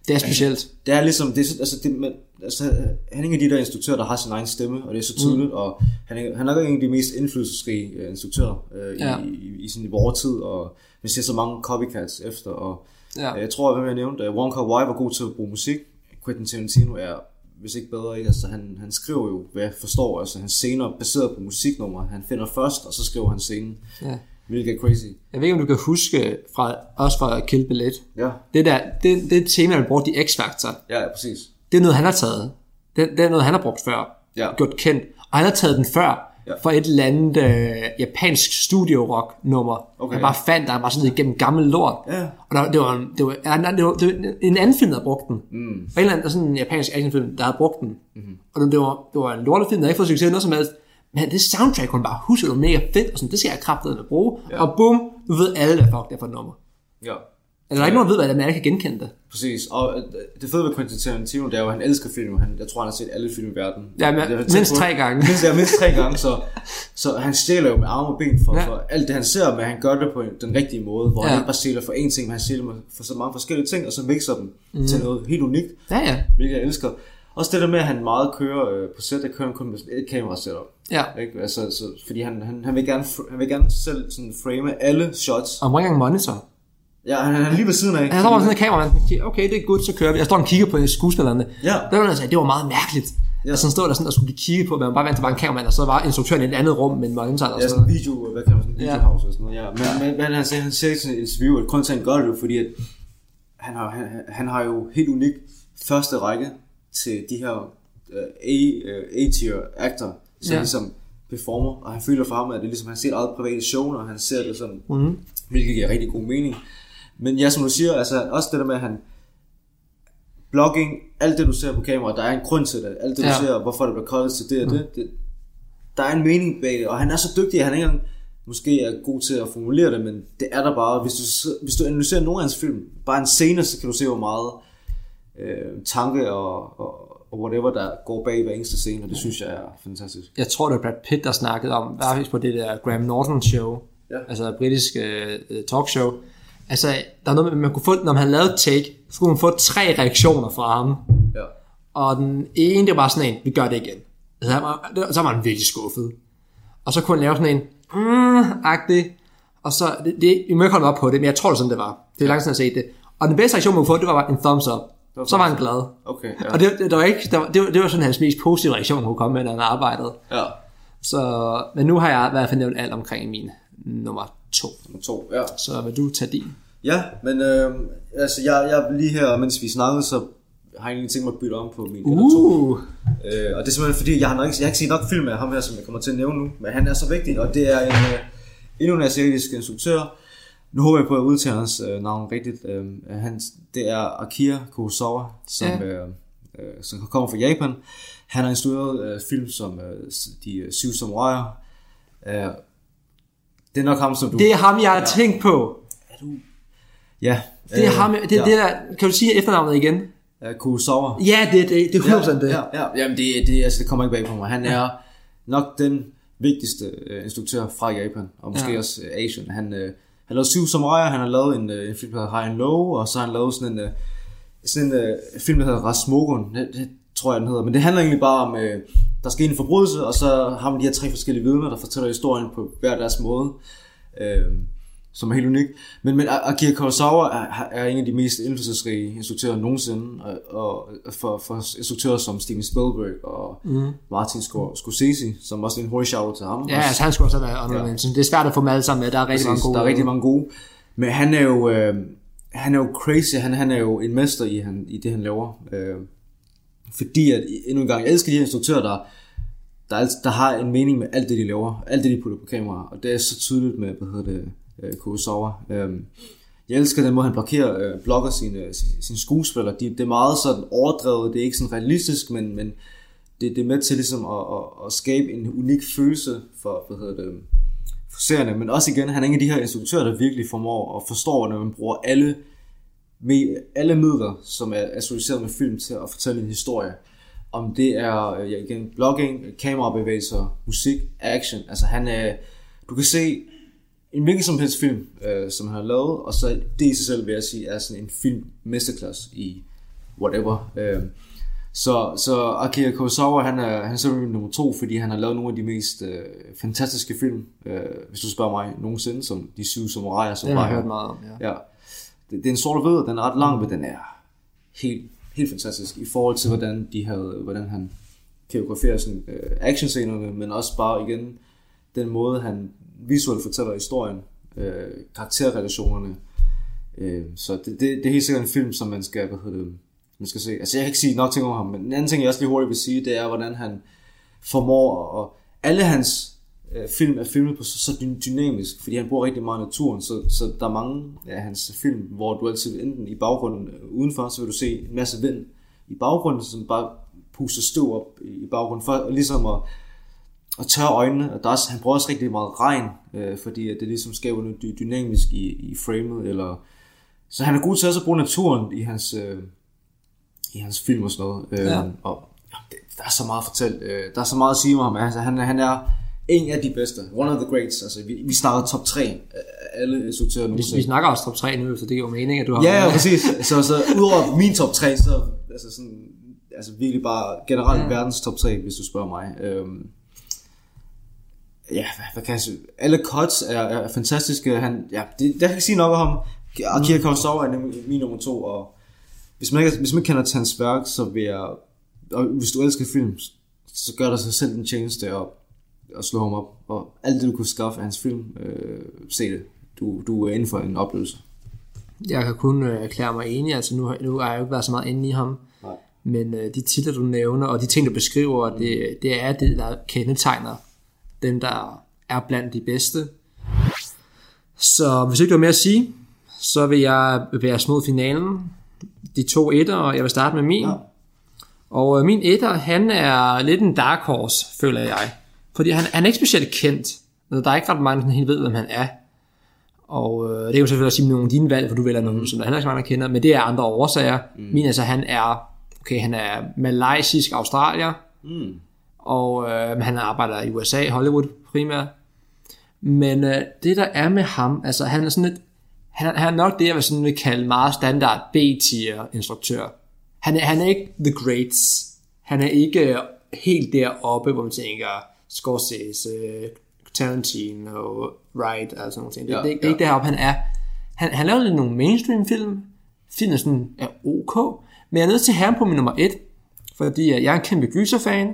Det er specielt. Det er ligesom, det er, så- altså, det, man, altså, han er en af de der instruktører, der har sin egen stemme, og det er så tydeligt, mm. og han er, han er nok en af de mest indflydelsesrige øh, instruktører øh, Ja. i, i, i, sådan, i vores tid, og vi ser så mange copycats efter, og Ja. ja. jeg tror, at jeg nævnte, at Wong Kar Wai var god til at bruge musik. Quentin Tarantino er, hvis ikke bedre, ikke? Altså, han, han skriver jo, hvad jeg forstår, altså hans scener er baseret på musiknumre. Han finder først, og så skriver han scenen. Ja. Er crazy. Jeg ved ikke, om du kan huske, fra, også fra Kill Bill 1. Ja, Det der, det, det et tema, der brugt i X-Factor. ja, ja præcis. Det er noget, han har taget. Det, det er noget, han har brugt før. Ja. Gjort kendt. Og han har taget den før. ja. for et eller andet øh, japansk studio-rock-nummer. Okay. Jeg bare fandt, der var sådan igennem gammel lort. Ja. Og der, det, var, en- det, var, ja, nej, det, var, det var en anden film, der havde brugt den. Mm. Og en eller anden sådan en japansk actionfilm, der havde brugt den. Mm-hmm. Og det, det, var, det var en lortefilm, der ikke fået succes noget som helst. Men det soundtrack, hun bare husker, det var mega fedt, og sådan, det skal jeg kraftedeme bruge. Ja. Og bum, nu ved alle, hvad fuck det er for et nummer. Ja. Eller der er ikke nogen, der ved, hvad det er, men alle kan genkende det. Præcis, og øh, det fede ved Quentin Tarantino, det er jo, at han elsker film. Han, jeg tror, han har set alle film i verden. Ja, men Det mindst på- tre gange. Mindst, ja, mindst tre gange, så, så han stjæler jo med arme og ben for, Ja. for alt det, han ser, men han gør det på den rigtige måde, hvor ja. Han ikke bare stjæler for én ting, men han stjæler for så mange forskellige ting, og så mixer dem mm. til noget helt unikt, Ja, ja. hvilket jeg elsker. Også det der med, at han meget kører øh, på sæt, der kører han kun med et kamera setup. Ja. Ikke? Altså, så, fordi han, han, han, vil gerne, han vil gerne selv sådan frame alle shots. Og må ikke engang monitor. Ja, han, han er lige ved siden af. Han står med sådan en kamera, siger, okay, det er godt, så kører vi. Jeg står og kigger på skuespillerne. Ja. Der var der sagde, det var meget mærkeligt. Ja. Altså, han stod der sådan og skulle blive kigget på, men man bare vant til bare en kamera, og så var instruktøren i et andet rum med en monitor og Ja, sådan video, hvad kan man sådan en Ja. videopause og sådan noget, ja. Men, men, men han, sagde, han sagde i sådan et interview, at grunden til, han gør det, er, fordi at han har, han, han har jo helt unik første række til de her uh, A, uh, A-tier actor, som Ja. ligesom performer, og han føler for ham, at det er ligesom, han ser et eget private show, og han ser det sådan, mm. hvilket giver rigtig god mening. Men ja, som du siger, altså også det der med, at han blogging, alt det du ser på kamera, der er en grund til det. Alt det du Ja. ser, hvorfor det bliver koldet til det og det, det, der er en mening bag det, og han er så dygtig, at han ikke engang måske er god til at formulere det, men det er der bare. Hvis du, hvis du analyserer nogle af hans film, bare en scene, så kan du se, hvor meget øh, tanke og, og, og whatever, der går bag hver eneste scene, og det synes jeg er fantastisk. Jeg tror, det var Brad Pitt, der snakkede om, der på det der Graham Norton show, Ja. altså britisk uh, talkshow. Altså, der er noget med, man kunne få, når man lavede et take, så kunne man få tre reaktioner fra ham. Ja. Og den ene, det var sådan en, vi gør det igen. Så var, så var han virkelig skuffet. Og så kunne han lave sådan en, mm, agtig. Og så, det, det, vi må ikke holde op på det, men jeg tror det er sådan, det var. Det er lang tid, jeg har set det. Og den bedste reaktion, man kunne få, det var bare en thumbs up. Var Så var han glad. Okay, ja. Og det, det, der var ikke, der var, det, var, det var sådan hans mest positive reaktion, kunne komme med, når han arbejdede. Ja. Så, men nu har jeg i hvert fald nævnt alt omkring min nummer to. Nummer to, ja. Så vil du tage din? Ja, men øh, altså, jeg, jeg lige her, mens vi snakkede, så har jeg egentlig tænkt mig at bytte om på min nummer to. Uh, Øh, og det er simpelthen fordi, jeg har, nok, ikke, jeg har ikke set nok film af ham her, som jeg kommer til at nævne nu, men han er så vigtig, og det er en, øh, endnu en asiatisk instruktør. Nu håber jeg på at udtale hans øh, navn rigtigt. Øh, han, det er Akira Kurosawa, som, Ja. ja. øh, øh, som kommer fra Japan. Han har instrueret øh, film som øh, De øh, Syv Samuraier. Øh, det er nok ham, som du... det er ham, jeg har tænkt på. ja, Det er ham, det, det der, kan du sige efternavnet igen? Øh, Kurosawa. Ja, det, det, det er 100% det. Ja, ja. Jamen, det, det, altså, det kommer ikke bag på mig. Han er nok den vigtigste øh, instruktør fra Japan, og måske Ja. ja. også øh, Asien. Han øh, har lavet Syv Samuraier, han har lavet en, øh, en film, der hedder High and Low, og så har han lavet sådan en, øh, sådan en uh, film, der hedder Rasmogon, Det, det tror jeg, den hedder. Men det handler egentlig bare om, øh, der sker en forbrydelse, og så har man de her tre forskellige vidner, der fortæller historien på hver deres måde. Øh, som er helt unik. Men, men Akira Kurosawa er, er en af de mest indflydelsesrige instruktører nogensinde, og, og for, for instruktører som Steven Spielberg og mm. Martin Scor- Scorsese, som også er en hurtig shout til ham. Ja, altså han skulle også have været honorable mention. Det er svært at få dem alle sammen med. Der er rigtig mange gode. der er rigtig mange gode. Men han er jo, øh, han er jo crazy, han, han er jo en mester i, han, i det, han laver. Øh, fordi at, endnu en gang, jeg elsker de her instruktører, der, der, er- der har en mening med alt det, de laver. Alt det, de putter på kamera. Og det er så tydeligt med, hvad hedder det, øh, Kurosawa. Øh, jeg elsker den måde, han blokerer, øh, blokker sine, sine, sine skuespillere. De, det er meget sådan overdrevet, det er ikke sådan realistisk, men, men det, det er med til ligesom at, at, at skabe en unik følelse for, hvad hedder det, for serierne. Men også igen, han er en af de her instruktører, der virkelig formår at forstå, når man bruger alle, med, alle midler, som er associeret med film til at fortælle en historie. Om det er øh, ja, igen, blogging, kamerabevægelser, musik, action. Altså han er, du kan se en hvilken som helst film, øh, som han har lavet, og så det i sig selv vil jeg sige, er sådan en film mesterklasse i whatever. Øh, så, så Akira Kurosawa, han er, han er selvfølgelig nummer to, fordi han har lavet nogle af de mest øh, fantastiske film, øh, hvis du spørger mig, nogensinde, som De Syv Samuraier, som Den har jeg hørt meget om, ja. Ja. Det, det er en sort og hvid, den er ret lang, men den er helt, helt fantastisk i forhold til, hvordan, de havde, hvordan han koreograferer sådan, øh, actionscenerne, men også bare igen den måde, han visuelt fortæller historien, øh, karakterrelationerne. Øh, så det, det, det er helt sikkert en film, som man skal, hvad hedder det, man skal se. Altså jeg kan ikke sige nok ting om ham, men en anden ting, jeg også lige hurtigt vil sige, det er, hvordan han formår, og alle hans øh, film er filmet på så, så dynamisk, fordi han bruger rigtig meget naturen, så, så der er mange af hans film, hvor du altid enten i baggrunden øh, udenfor, så vil du se en masse vind i baggrunden, som bare puster støv op i i baggrunden, for ligesom at, at tørre øjnene, og der er også, han bruger også rigtig meget regn, øh, fordi det ligesom skaber noget dy- dynamisk i, i framet, eller, så han er god til også at bruge naturen i hans, øh, i hans film og sådan noget, øh, Ja. og ja, det, der er så meget at fortælle, øh, der er så meget at sige om ham, altså, han, han er en af de bedste, one of the greats, altså vi, vi snakker top 3 af alle instruktører Vi, nogensinde. vi snakker også top 3 nu, så det giver jo mening, at du har... Ja, ja, præcis. Så, så udover min top 3, så altså sådan, altså virkelig bare generelt ja. verdens top 3, hvis du spørger mig. Øhm, ja, hvad, kan jeg sige? Alle cuts er, er fantastiske. Han, ja, det, det kan jeg sige nok om ham. Akira Kurosawa er min nummer to, og hvis man ikke, hvis man ikke kender hans værk, så vil jeg, og hvis du elsker film, så gør dig sig selv en tjeneste og, og slå ham op. Og alt det, du kunne skaffe af hans film, øh, se det. Du, du er inden for en oplevelse. Jeg kan kun øh, erklære mig enig, altså nu, nu har jeg jo ikke været så meget inde i ham, Nej. men øh, de titler, du nævner, og de ting, du beskriver, det, det er det, der kendetegner dem, der er blandt de bedste. Så hvis ikke du har mere at sige, så vil jeg os mod finalen. De to etter, og jeg vil starte med min. Ja. Og øh, min etter, han er lidt en dark horse, føler jeg. Fordi han, han er ikke specielt kendt. Altså, Der er ikke ret mange, der helt ved, hvem han er. Og øh, det kan jo selvfølgelig også sige nogle af dine valg, for du vælger nogen, som der er ikke så mange, der kender, men det er andre årsager. Mm. Min altså, han er, okay, han er malaysisk australier, Mm. Og øh, han arbejder i USA, Hollywood primært. Men øh, det der er med ham, altså han er sådan lidt, han, han er nok det, jeg vil, sådan vil kalde meget standard B-tier instruktør. Han er, han er ikke the greats. Han er ikke øh, helt deroppe, hvor man tænker Scorsese, Tarantino, Wright og sådan nogle ting. Det, Ja, det, er ja. ikke deroppe, han er. Han, han laver lidt nogle mainstream film. Filmen sådan er ok. Men jeg er nødt til at have ham på min nummer et. Fordi øh, jeg er en kæmpe gyserfan.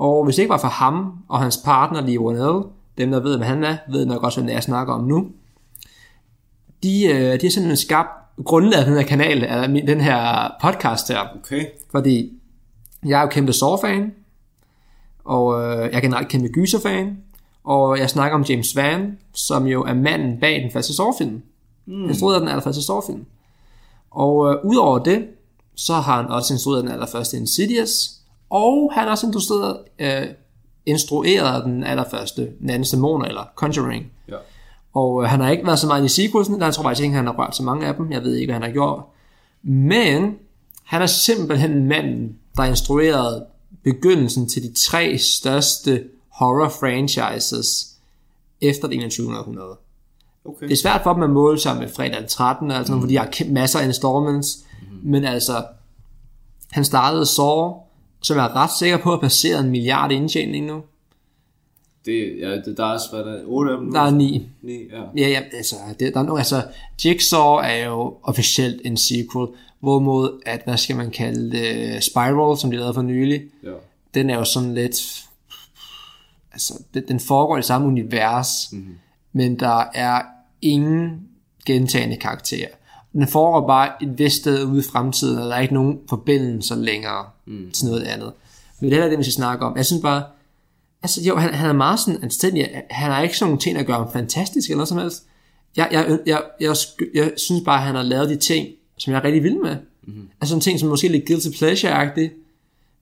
Og hvis det ikke var for ham og hans partner, Lee Wanell, dem der ved, hvad han er, ved nok også, er, jeg snakker om nu. De, øh, de har simpelthen skabt grundlaget af den her kanal, min- den her podcast her. Okay. Fordi jeg er jo kæmpe Saw-fan, og øh, jeg er generelt kæmpe gyser-fan, og jeg snakker om James Van, som jo er manden bag den første Saw-film. Mm. Instrueret den allerførste Saw-film. Og øh, udover det, så har han også instrueret den allerførste Insidious, og han har også instrueret, øh, instrueret den allerførste Nans Dæmoner, eller Conjuring. Ja. Og øh, han har ikke været så meget i sequelsene, der jeg tror faktisk ikke, han har rørt så mange af dem. Jeg ved ikke, hvad han har gjort. Men han er simpelthen manden, der instruerede begyndelsen til de tre største horror franchises efter det 21. århundrede. Okay. Det er svært for dem at måle sig med fredag den 13. Altså, mm. fordi de har masser af installments. Mm. Men altså, han startede Saw, som jeg er ret sikker på at passere en milliard indtjening nu. Det, ja, det, der er også, hvad der er, 8 af dem nu? Der er ni. Ni, ja. Ja, ja, altså, det, der er nogle, altså, Jigsaw er jo officielt en sequel, hvorimod, at, hvad skal man kalde det, Spiral, som de lavede for nylig, ja. den er jo sådan lidt, altså, den, den foregår i det samme univers, mm-hmm. men der er ingen gentagende karakterer. Den foregår bare et vist sted ude i fremtiden, og der er ikke nogen forbindelser længere mm. til noget andet. Men det er heller det, vi skal snakke om. Jeg synes bare, altså jo, han, han er meget sådan anstændig. Han har ikke sådan nogle ting, der gør ham fantastisk eller noget som helst. Jeg, jeg, jeg, jeg, jeg, synes bare, at han har lavet de ting, som jeg er rigtig vild med. Mm-hmm. Altså nogle ting, som måske er lidt guilty pleasure-agtigt.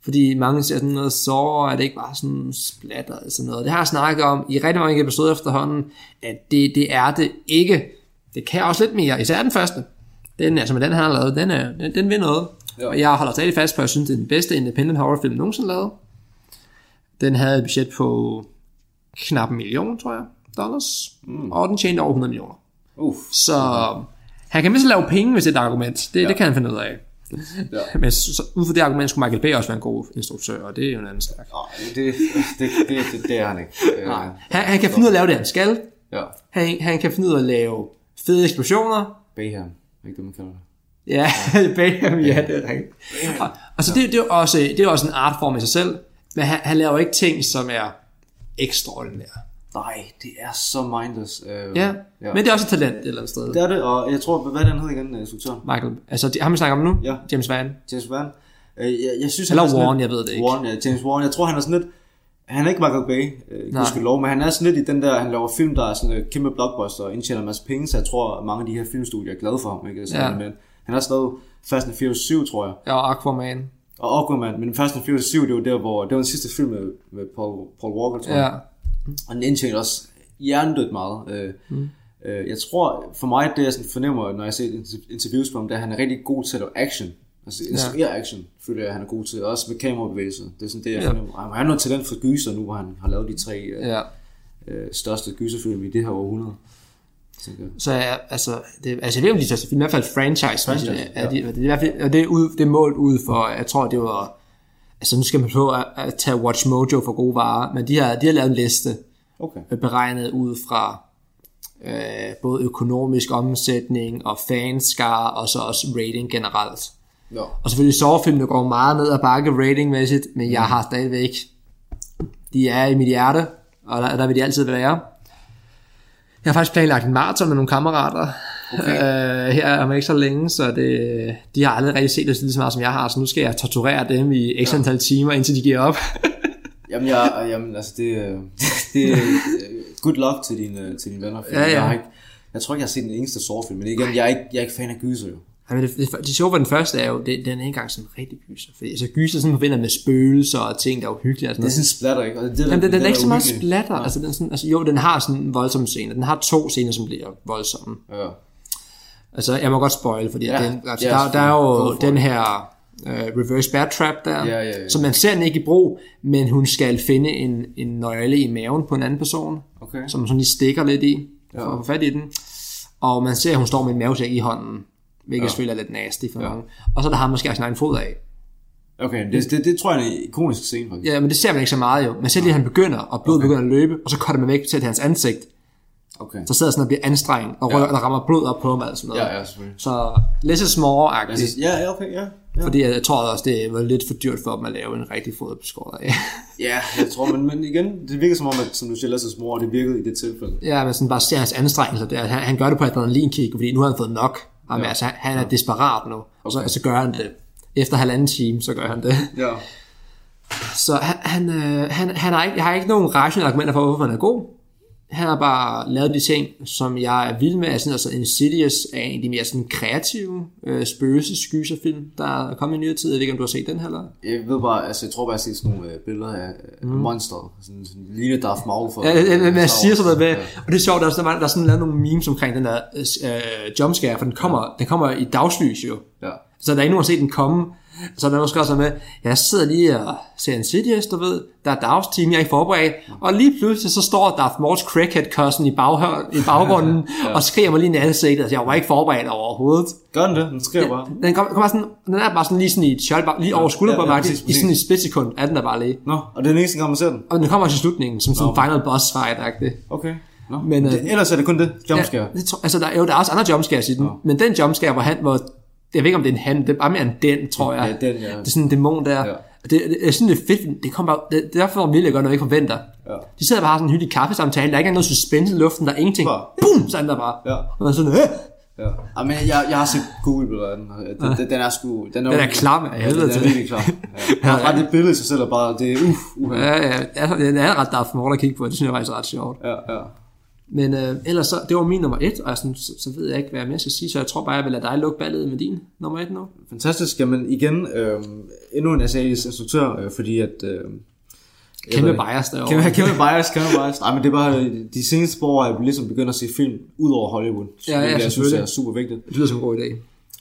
Fordi mange ser sådan noget så er det ikke bare sådan splatter og sådan noget. Det har jeg snakket om i rigtig mange episoder efterhånden, at det, det er det ikke. Det kan også lidt mere, især den første. Den, altså med den, har lavet, den, er, den, den vil noget. Ja. Og jeg holder stadig fast på, at jeg synes, det er den bedste independent horrorfilm nogensinde lavet. Den havde et budget på knap en million, tror jeg, dollars. Mm. Og den tjente over 100 millioner. Uff. Så han kan mindst lave penge, hvis det er et argument. Det, ja. det kan han finde ud af. Ja. Men så, så, ud fra det argument skulle Michael Bay også være en god instruktør, og det er jo en anden snak. Nej, det, det, det, det, det er han ikke. Nej. Han, han kan finde ud af at lave det, han skal. Ja. Han, han kan finde ud af at lave fede eksplosioner. Bayham. Ikke det, man kalder det. Ja, Bayham, ja, det er rigtigt. Og, så det, det, er også, det er også en artform i sig selv, men han, han laver ikke ting, som er ekstraordinære. Nej, det er så mindless. Øh, Ja, ja, men det er også et talent et eller andet sted. Det er det, og jeg tror, hvad han hedder igen, øh, instruktøren? Michael, altså ham vi snakker om nu, Ja. James Van. James Wan. Øh, jeg, jeg synes, Eller han er sådan Warren, lidt, jeg ved det ikke. Warren, ja, James Warren. Jeg tror, han er sådan lidt... han er ikke Michael Bay, øh, lov, men han er sådan lidt i den der, han laver film, der er sådan en kæmpe blockbuster og indtjener en masse penge, så jeg tror, at mange af de her filmstudier er glade for ham. Ikke? Så, ja. men, han har også lavet Fast and Furious 7, tror jeg. Ja, og Aquaman. Og Aquaman, men Fast and Furious 7, det var der, hvor, det var den sidste film med, med Paul, Paul Walker, tror jeg. Ja. Og den indtjener også hjernedødt meget. Øh, mm. øh, jeg tror, for mig, det jeg sådan fornemmer, når jeg ser interviews med ham, det er, at han er rigtig god til at lave action. Altså instruere ja. action, føler jeg, han er god til. Også med kamerabevægelser. Det er sådan det, jeg ja. fornemmer. Han har noget talent for gyser nu, hvor han har lavet de tre øh, ja. øh, største gyserfilm i det her århundrede. Så ja, altså, det, altså jeg ved om de største film, i hvert fald franchise, franchise ja. er, de, det, er i hvert fald, og det er, ud, det er målt ud for, jeg tror det var, altså nu skal man prøve at, at tage Watch Mojo for gode varer, men de har, de har lavet en liste, okay. beregnet ud fra øh, både økonomisk omsætning og fanskar, og så også rating generelt. Ja. Og selvfølgelig sovefilmene går meget ned ad bakke ratingmæssigt, men jeg mm. har stadigvæk, de er i mit hjerte, og der, der vil de altid være. Jeg har faktisk planlagt en maraton med nogle kammerater okay. øh, her om ikke så længe, så det, de har aldrig rigtig set det lige så meget som jeg har, så nu skal jeg torturere dem i x antal timer, indtil de giver op. jamen, jeg, jamen, altså det, det, det good luck til dine, til dine venner. Ja, ja. Jeg, har ikke, jeg tror ikke, jeg har set den eneste sårfilm, men igen, jeg er ikke, jeg er ikke fan af gyser jo. Ja, men det, det, det sjove ved den første er jo, det, den er ikke engang sådan rigtig gyser. Fordi altså, gyser sådan forbinder med spøgelser og ting, der er uhyggelige. Det er sådan splatter, ikke? det, det, Jamen, den, den, er ikke så meget splatter. Ja. Altså, den sådan, altså, jo, den har sådan en voldsom scene. Den har to scener, som bliver voldsomme. Ja. Altså, jeg må godt spoil, fordi ja. den, altså, ja, der, der er jo den her uh, reverse bear trap der, ja, ja, ja. så man ser den ikke i brug, men hun skal finde en, en nøgle i maven på en anden person, okay. som hun sådan lige stikker lidt i, for ja. at få fat i den. Og man ser, at hun står med en mavesæk i hånden hvilket ja. selvfølgelig er lidt nasty for ja. mange. Og så er der ham måske sin egen fod af. Okay, det, det, det tror jeg er en ikonisk scene faktisk. Ja, men det ser man ikke så meget jo. Man ser lige, at han begynder, og blodet okay. begynder at løbe, og så cutter man væk til hans ansigt. Okay. Så sidder sådan og bliver anstrengt, og ja. der rammer blod op på ham og sådan noget. Ja, ja, selvfølgelig. Så less is more-agtigt. Ja, ja, okay, ja. Ja. Fordi jeg, jeg tror også, det var lidt for dyrt for dem at lave en rigtig fodbeskåret af. ja, jeg tror, men, men igen, det virker som om, at som du siger, Lasses mor, det virkede i det tilfælde. Ja, men sådan bare ser hans anstrengelser der. Han, han gør det på adrenalinkick, fordi nu har han fået nok. Jamen, ja. altså, han er desperat nu, og så, okay. så gør han det. Efter halvanden time, så gør han det. Ja. Så han, han, øh, han, han har ikke, jeg har ikke nogen rationelle argumenter for, hvorfor han er god han har bare lavet de ting, som jeg er vild med. Altså, altså Insidious er en af de mere sådan kreative øh, spøgelsesgyserfilm, der er kommet i nyere tid. Jeg ved ikke, om du har set den heller? Jeg ved bare, altså jeg tror bare, jeg har set sådan nogle øh, billeder af mm. monster. Sådan, sådan lille Darth Maul for... Ja, ja, men jeg siger sådan noget med, ja. og det er sjovt, der er, der er sådan lavet nogle memes omkring den der øh, jumpscare, for den kommer, den kommer i dagslys jo. Ja. Så der er ikke nogen, der har set den komme. Så er der måske også med, jeg sidder lige og ser en Insidious, du ved, der er dagsteam, jeg er ikke forberedt, og lige pludselig så står Darth Maul's crackhead i, bag, i baggrunden, ja. og skriger mig lige i ansigtet, altså jeg var ikke forberedt overhovedet. Gør den det? Den skriver bare? Den, kommer, kommer sådan, den er bare sådan lige sådan i et shot, lige over skulderen ja, ja, ja, i sådan et splitsekund er den der bare lige. Nå, og det er den eneste gang, man ser den? Og den kommer til slutningen, som sådan en final boss fight -agtig. Okay. No. Men, det, øh, ellers er det kun det, jumpscare. Ja, det, altså der, jo, der er også andre jumpscares i den, no. men den jumpscare, hvor, han, hvor jeg ved ikke om det er en han, det er bare mere en den, tror jeg. Ja, den, ja. Det er sådan en dæmon der. Ja. Det, det, er sådan lidt fedt, det kommer bare, det, det er derfor at gøre noget, jeg ikke forventer. Ja. De sidder bare og har sådan en hyggelig kaffesamtale, der er ikke noget suspense i luften, der er ingenting. Bare. Boom, så er der bare. Ja. Og man er sådan, øh. Ja. ja men jeg, jeg har set Google af den. Den, den, den er sgu... Den er, den er klam af helvede ja, den er virkelig klam. Ja. ja, ret det billede sig selv er bare, det er uff. Uh, ja, ja, ja, den er ret Darth Maul at kigge på, det synes jeg faktisk er ret sjovt. Ja, ja. Men øh, ellers så, det var min nummer et, og sådan, så, så ved jeg ikke, hvad jeg mere skal sige, så jeg tror bare, jeg vil lade dig lukke ballet med din nummer et nu. Fantastisk, jamen igen, øh, endnu en SA's instruktør, øh, fordi at... Øh, kæmpe bias derovre. Kæmpe, kæmpe bias, kæmpe bias. Nej, men det er bare, de seneste år er jeg ligesom begyndt at se film ud over Hollywood. Ja, ja, jeg synes, det er super vigtigt. Det lyder som en god idé.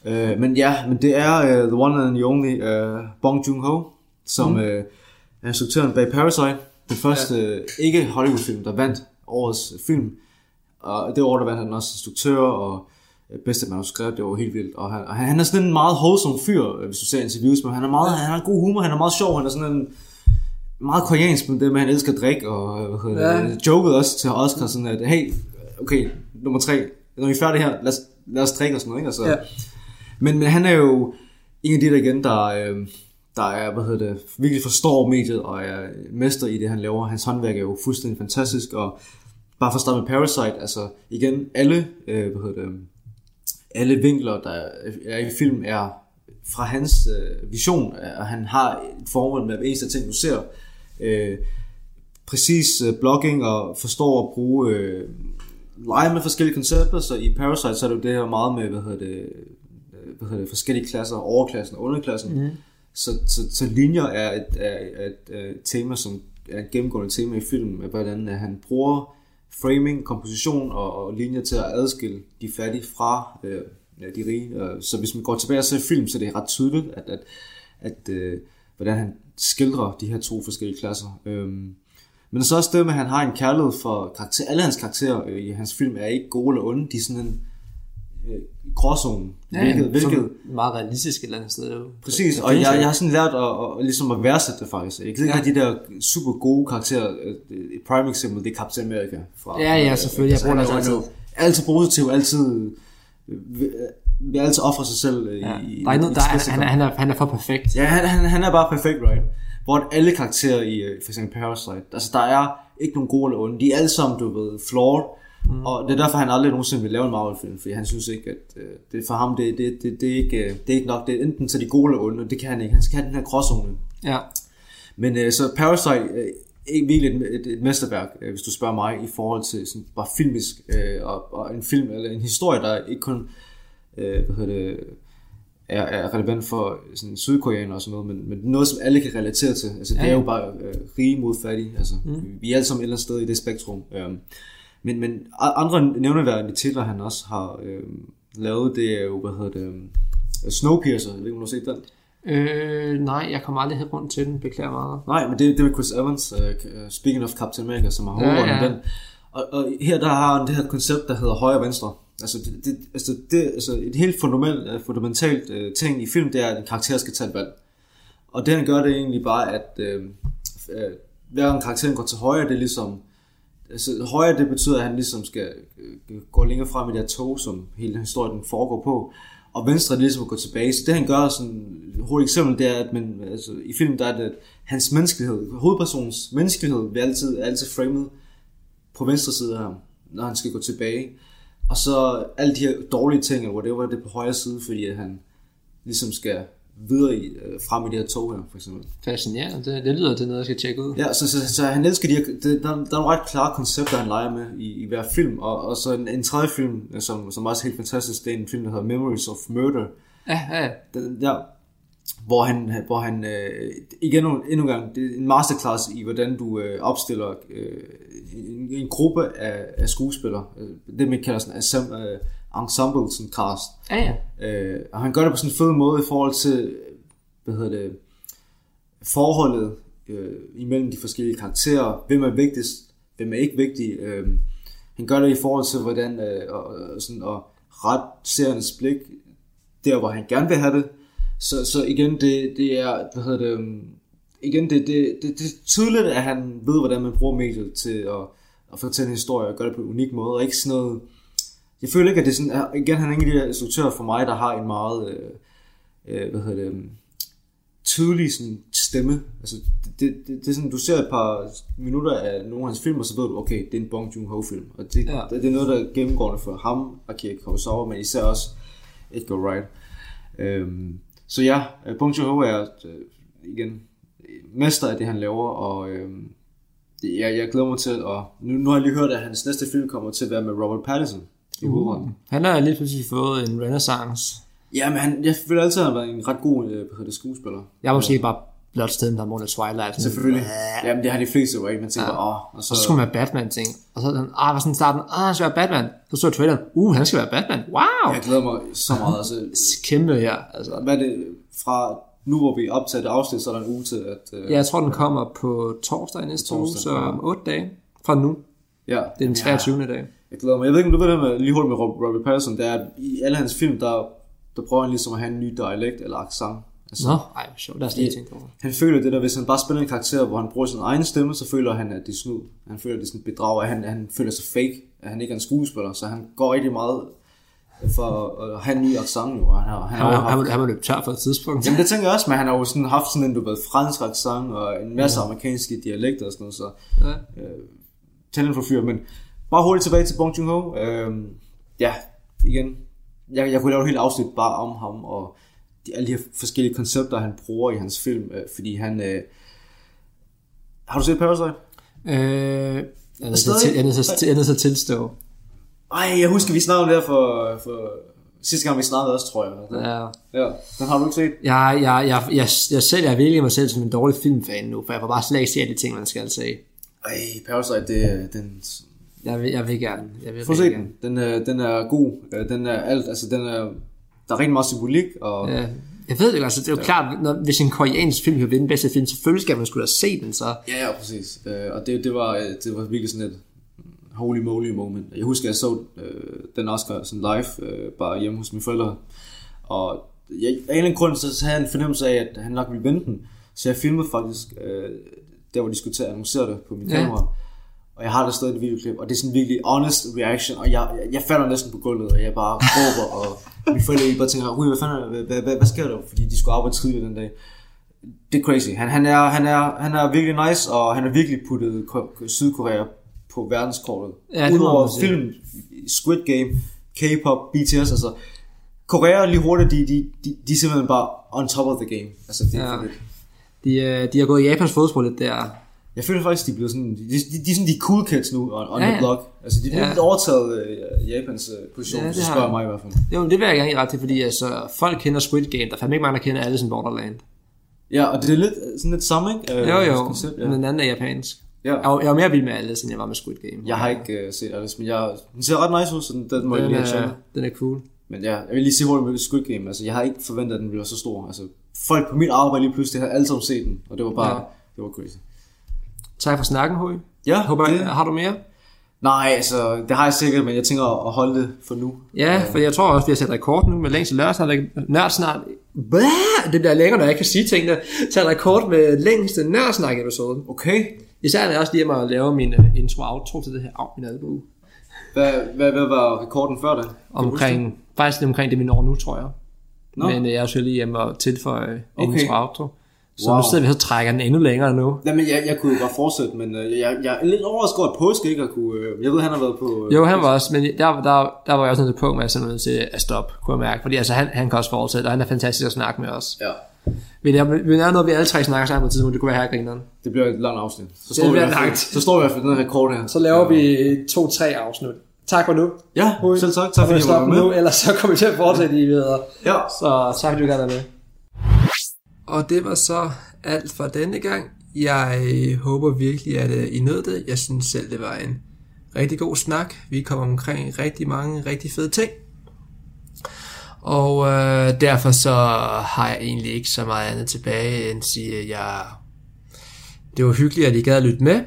Øh, men ja, men det er uh, the one and the only uh, Bong Joon-ho, som mm. uh, er instruktøren bag Parasite. Den første ja. uh, ikke Hollywood-film, der vandt årets film. Og det år, der vandt han også instruktør og øh, bedste manuskript, det var helt vildt. Og han, og han er sådan en meget wholesome fyr, øh, hvis du ser interviews med Han er meget, han har god humor, han er meget sjov, han er sådan en meget koreansk med det med, at han elsker at drikke, og øh, ja. joket også til Oscar, sådan at, hey, okay, nummer tre, når vi er færdige her, lad os, lad os drikke og sådan noget, ikke? Altså, ja. men, men han er jo en af de der igen, der, øh, der er, hvad hedder det, virkelig forstår mediet og er mester i det, han laver. Hans håndværk er jo fuldstændig fantastisk, og bare for at starte med Parasite, altså igen, alle, øh, hvad hedder det, alle vinkler, der er i film, er fra hans øh, vision, og han har et formål med hver eneste ting, du ser. Øh, præcis øh, blogging og forstår at bruge øh, lege med forskellige koncepter, så i Parasite så er det jo det her meget med, hvad hedder det, øh, hvad hedder det forskellige klasser, overklassen og underklassen. Mm. Så, så, så linjer er et, er et, et, et tema, som er et gennemgående tema i filmen, hvordan øh, han bruger framing, komposition og, og linjer til at adskille de fattige fra øh, de rige. Øh, så hvis man går tilbage og ser film, så det er ret tydeligt, at, at, at øh, hvordan han skildrer de her to forskellige klasser. Øhm, men så også det med, at han har en kærlighed for karakter. Alle hans karakterer øh, i hans film er ikke gode eller onde, de er sådan en øh, gråzone. Ja, hvilket, hvilket, meget realistisk et eller andet sted. Præcis, og jeg, jeg har sådan lært at, at, ligesom at værdsætte det faktisk. Jeg kan ikke ja. de der super gode karakterer. Øh, et prime eksempel, det er Captain America. Fra, ja, ja, selvfølgelig. Jeg bruger det altid. Altid positiv, altid vil altid ofre sig selv ja. i, der er noget, der er, han, han, er, han er for perfekt. Ja, han, han, han er bare perfekt, right? Hvor alle karakterer i for eksempel Parasite, altså der er ikke nogen gode eller onde, de er alle sammen, du ved, flawed, Mm. Og det er derfor, han aldrig nogensinde vil lave en Marvel-film, fordi han synes ikke, at øh, det for ham, det, det, det, det, er ikke, øh, det er ikke nok. Det er enten så de gode eller onde, det kan han ikke. Han skal have den her gråzone. Ja. Men øh, så Parasite øh, er virkelig et, et, et mesterværk, øh, hvis du spørger mig, i forhold til sådan bare filmisk, øh, og, og en film, eller en historie, der ikke kun øh, hvad hedder det, er, er relevant for sådan sydkoreanere og sådan noget, men, men noget, som alle kan relatere til. Altså, det ja, ja. er jo bare øh, rige mod fattige. Altså, mm. Vi er alle sammen et eller andet sted i det spektrum. Øh, men, men andre nævneværdige titler, han også har øh, lavet, det er jo, hvad hedder det, øh, Snowpiercer, jeg ved ikke, om du har set den? Øh, nej, jeg kommer aldrig helt rundt til den, beklager meget. Nej, men det, det er med Chris Evans, uh, speaking of Captain America, som har hovedrollen ja, ja. den. Og, og, her der har han det her koncept, der hedder højre og venstre. Altså, det, det, altså, det, altså et helt fundamentalt, fundamentalt uh, ting i film, det er, at en karakter skal tage et valg. Og det han gør, det er egentlig bare, at uh, uh, hver gang karakteren går til højre, det er ligesom altså, højre det betyder, at han ligesom skal øh, gå længere frem i det tog, som hele historien foregår på. Og venstre er ligesom at gå tilbage. Så det han gør, sådan et hurtigt eksempel, det er, at man, altså, i filmen der er det, at hans menneskelighed, hovedpersonens menneskelighed, vil altid, er altid framet på venstre side af ham, når han skal gå tilbage. Og så alle de her dårlige ting, eller whatever, det er på højre side, fordi at han ligesom skal videre i, øh, frem i det her tog her, for eksempel. Fascinerende, det, det lyder til noget, jeg skal tjekke ud. Ja, så, så, så, han elsker de her, det, der, der er nogle ret klare koncepter, han leger med i, i hver film, og, og så en, en tredje film, som, som også er helt fantastisk, det er en film, der hedder Memories of Murder. Ja, ja. Den, der, hvor han, hvor han øh, igen endnu en gang, det er en masterclass i, hvordan du øh, opstiller øh, en, en gruppe af, af skuespillere. Øh, det man kalder sådan assem, øh, ensemble sådan cast. Ja, ja. Øh, og han gør det på sådan en fed måde i forhold til, hvad hedder det, forholdet øh, imellem de forskellige karakterer. Hvem er vigtigst, hvem er ikke vigtig. Øh, han gør det i forhold til, hvordan øh, og, og sådan, at ret seriernes blik der, hvor han gerne vil have det. Så, så igen, det, det er, hvad hedder det, um, igen, det, det, det, det er tydeligt, at han ved, hvordan man bruger mediet til at, at fortælle en historie og gøre det på en unik måde, og ikke sådan noget, jeg føler ikke, at det er sådan, igen, han er ikke de instruktører for mig, der har en meget, øh, øh, hvad hedder det, tydelig sådan, stemme. Altså, det, det, det, det, er sådan, du ser et par minutter af nogle af hans film, og så ved du, okay, det er en Bong Joon-ho film. Og det, ja. det, det, er noget, der er gennemgående for ham, Akira Kurosawa, men især også Edgar Wright. Øhm, så ja, øh, Bong Joon-ho er øh, igen mester af det, han laver, og øh, jeg, jeg glæder mig til, og nu, nu har jeg lige hørt, at hans næste film kommer til at være med Robert Pattinson i uh. hovedrollen. Han har lige pludselig fået en renaissance. Ja, men han, jeg føler altid, at han har været en ret god øh, det, skuespiller. Jeg må sige bare blot stedet, der må Twilight. Selvfølgelig. Ja. Jamen, det har de fleste jo ikke. Man tænker, ja. åh. Og så, og så skulle man være Batman, ting. Og så den, ah, var sådan starten, ah, han skal være Batman. Så så traileren, uh, han skal være Batman. Wow. Jeg glæder mig så meget. Altså, Kæmpe her. Altså. Hvad er det fra nu, hvor vi optager det afsnit, så er der en uge til, at... Uh, ja, jeg tror, den kommer på torsdag næste torsdag, uge, så om ja. 8 dage fra nu. Ja. Det er den 23. Ja. dag. Jeg glæder mig. Jeg ved ikke, om du ved det med, lige hurtigt med Robert Pattinson, det er, at i alle hans film, der, der prøver han ligesom at have en ny dialekt eller accent. Altså, Nå, ej, sjovt. Lad os lige tænke over. Han føler det der, hvis han bare spiller en karakter, hvor han bruger sin egen stemme, så føler han, at det er snyd. Han føler, at det er sådan bedrag, at han, han føler sig fake, at han ikke er en skuespiller, så han går rigtig meget for at have en ny accent nu. Han har, han, har, han, han, han var løbet tør for et tidspunkt. Jamen det tænker jeg også, men han har jo sådan haft sådan en, du ved, fransk accent og en masse ja. amerikanske dialekter og sådan noget, så ja. øh, talent for fyr, men bare hurtigt tilbage til Bong Joon-ho. Øh, ja, igen, jeg, jeg kunne lave et helt afsnit bare om ham, og de, alle de her forskellige koncepter, han bruger i hans film, øh, fordi han... Øh, har du set Parasite? Øh, jeg er nødt til, at tilstå. Ej, jeg husker, vi snakkede her for, for sidste gang, vi snakkede også, tror jeg. Ja. ja. Den har du ikke set? Jeg, jeg, jeg, jeg, jeg selv jeg virkelig mig selv som en dårlig filmfan nu, for jeg får bare slet ikke se alle de ting, man skal se. Ej, Parasite, det er den... Jeg vil, jeg vil gerne. Jeg vil at se den. Den er, den er god. Øh, Den er alt, altså den er... Der er rigtig meget symbolik, og... Ja. Jeg ved det altså, det er jo klart, når, hvis en koreansk film kan vinde bedste film, selvfølgelig skal man skulle have set den, så... Ja, ja, præcis. Øh, og det, det, var, øh, det var virkelig sådan et holy moly moment. Jeg husker, jeg så øh, den Oscar sådan live, øh, bare hjemme hos mine forældre. Og jeg, af en eller anden grund, så havde jeg en fornemmelse af, at han nok ville vinde den. Så jeg filmede faktisk, øh, der hvor de skulle til at annoncere det på min Ja. kamera. Og jeg har der stadig et videoklip, og det er sådan virkelig honest reaction, og jeg, jeg, jeg falder næsten på gulvet, og jeg bare råber, og mine forældre bare tænker, Ui, hvad fanden, er- hvad, hvad, hvad, hvad sker der? Fordi de skulle arbejde tidligt den dag det er crazy. Han, han, er, han, er, han er virkelig nice, og han har virkelig puttet Ko- Sydkorea på verdenskortet. Ja, Udover film, Squid Game, K-pop, BTS, altså. Korea lige hurtigt, de, de, de, de er simpelthen bare on top of the game. Altså, det er Ja. ja. De, øh, de har gået i Japans fodspor lidt der. Jeg føler faktisk, de bliver sådan, de, de, de er sådan de cool kids nu on, on Ja, ja, the block. Altså, de har Ja. lidt overtaget øh, Japans øh, position, Ja, så har spørger mig i hvert fald. Jo, det vil jeg gerne give ret til, fordi altså, folk kender Squid Game. Der er fandme ikke mange, der kender Alice in Borderland. Ja, og det er lidt sådan lidt samme, ikke? Øh, Jo, jo, koncept, men ja. den anden er japansk. ja. Jeg var, jeg var mere vild med Alice, end jeg var med Squid Game. Jeg har ikke øh, set Alice, men jeg, den ser ret nice ud, så den, den må jeg lige have er, den er cool. Men ja, jeg vil lige sige hurtigt med Squid Game. Altså, jeg har ikke forventet, at den være så stor. Altså, folk på mit arbejde lige pludselig havde alle sammen set den, og det var bare, ja. det var crazy. Tak for snakken, Hui. Ja, Håber, det, har du mere? nej, altså, det har jeg sikkert, men jeg tænker at holde det for nu. Ja, for jeg tror også, vi har sat rekord nu med længst lørdag. Nørd snart. Bæh, det bliver længere, når jeg kan sige tingene. Tag rekord med længste nørdsnak episode. Okay. Især når jeg også lige med at lave min øh, intro outro til det her. Au, min albue. Hvad, hvad, hvad var rekorden før det? Omkring, faktisk omkring det, vi når nu, tror jeg. Nå. Men øh, jeg er lige hjemme og tilføje okay. Intro outro. Så Wow. nu sidder vi så trækker den endnu længere nu. Nej, men jeg, jeg kunne jo bare fortsætte, men øh, jeg, jeg er lidt overrasket over, at påske ikke har kunne... Øh, jeg ved, han har været på... Øh, Jo, han var også, men der, der, der var jeg også nødt til punkt med, at jeg sådan nødt til at stoppe, kunne jeg mærke. Fordi altså, han, han kan også fortsætte, og han er fantastisk at snakke med os. Ja, Men jeg vil er noget, vi alle tre snakker sammen på et tidspunkt, det kunne være her grineren. det bliver et langt afsnit. Så Det står, vi i bliver hvert fald, langt. så står vi i hvert fald den her rekord her. Så laver vi to-tre afsnit. Tak for nu. Ja, selv tak. Tak fordi jeg jeg var med. nu, ellers så kommer vi til at fortsætte i videre. Ja. Så tak fordi du gerne er med. Og det var så alt for denne gang. Jeg øh, håber virkelig, at øh, I nød det. Jeg synes selv, det var en rigtig god snak. Vi kom omkring rigtig mange rigtig fede ting. Og øh, derfor så har jeg egentlig ikke så meget andet tilbage end at sige, at jeg... det var hyggeligt, at I gad at lytte med.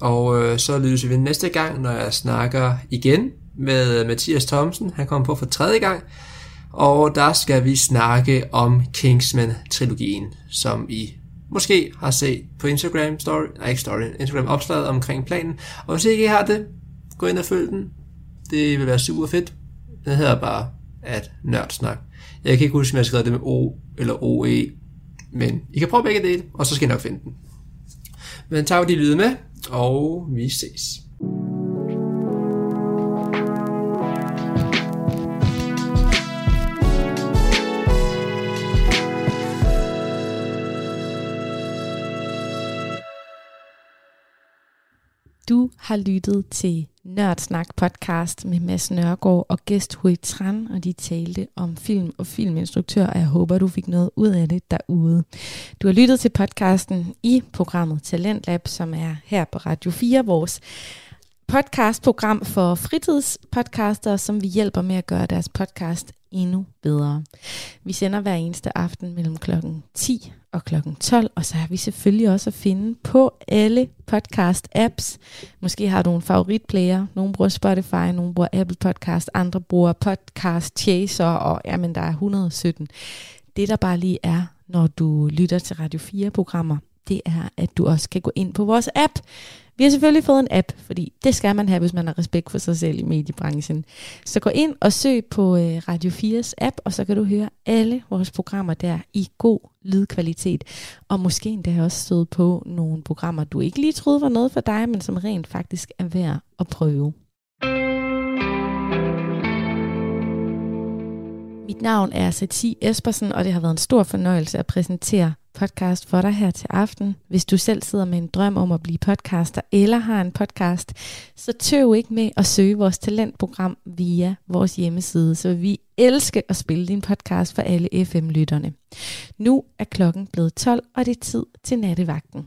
Og øh, så lyttes vi næste gang, når jeg snakker igen med øh, Mathias Thomsen. Han kommer på for tredje gang. Og der skal vi snakke om Kingsman-trilogien, som I måske har set på Instagram story, nej ikke story, Instagram opslaget omkring planen. Og hvis I ikke har det, gå ind og følg den. Det vil være super fedt. Den hedder bare at nørdsnak. Jeg kan ikke huske, om jeg skrev det med O eller OE, men I kan prøve begge dele, og så skal I nok finde den. Men tak fordi I lyttede med, og vi ses. Har lyttet til Nørdsnak podcast med Mads Nørgaard og gæst Hui Tran, og de talte om film og filminstruktør, og jeg håber, du fik noget ud af det derude. Du har lyttet til podcasten i programmet Talentlab, som er her på Radio 4, vores podcastprogram for fritidspodcaster, som vi hjælper med at gøre deres podcast endnu bedre. Vi sender hver eneste aften mellem klokken 10 og klokken 12, og så er vi selvfølgelig også at finde på alle podcast-apps. Måske har du en favoritplayer. Nogle bruger Spotify, nogle bruger Apple Podcast, andre bruger Podcast Chaser, og jamen, der er 117. Det der bare lige er, når du lytter til Radio 4-programmer, det er, at du også kan gå ind på vores app. Vi har selvfølgelig fået en app, fordi det skal man have, hvis man har respekt for sig selv i mediebranchen. Så gå ind og søg på øh, Radio 4's app, og så kan du høre alle vores programmer der i god lydkvalitet. Og måske endda også støde på nogle programmer, du ikke lige troede var noget for dig, men som rent faktisk er værd at prøve. Mit navn er Sati Espersen, og det har været en stor fornøjelse at præsentere podcast for dig her til aften. Hvis du selv sidder med en drøm om at blive podcaster eller har en podcast, så tøv ikke med at søge vores talentprogram via vores hjemmeside, så vi elsker at spille din podcast for alle FM-lytterne. Nu er klokken blevet 12, og det er tid til nattevagten.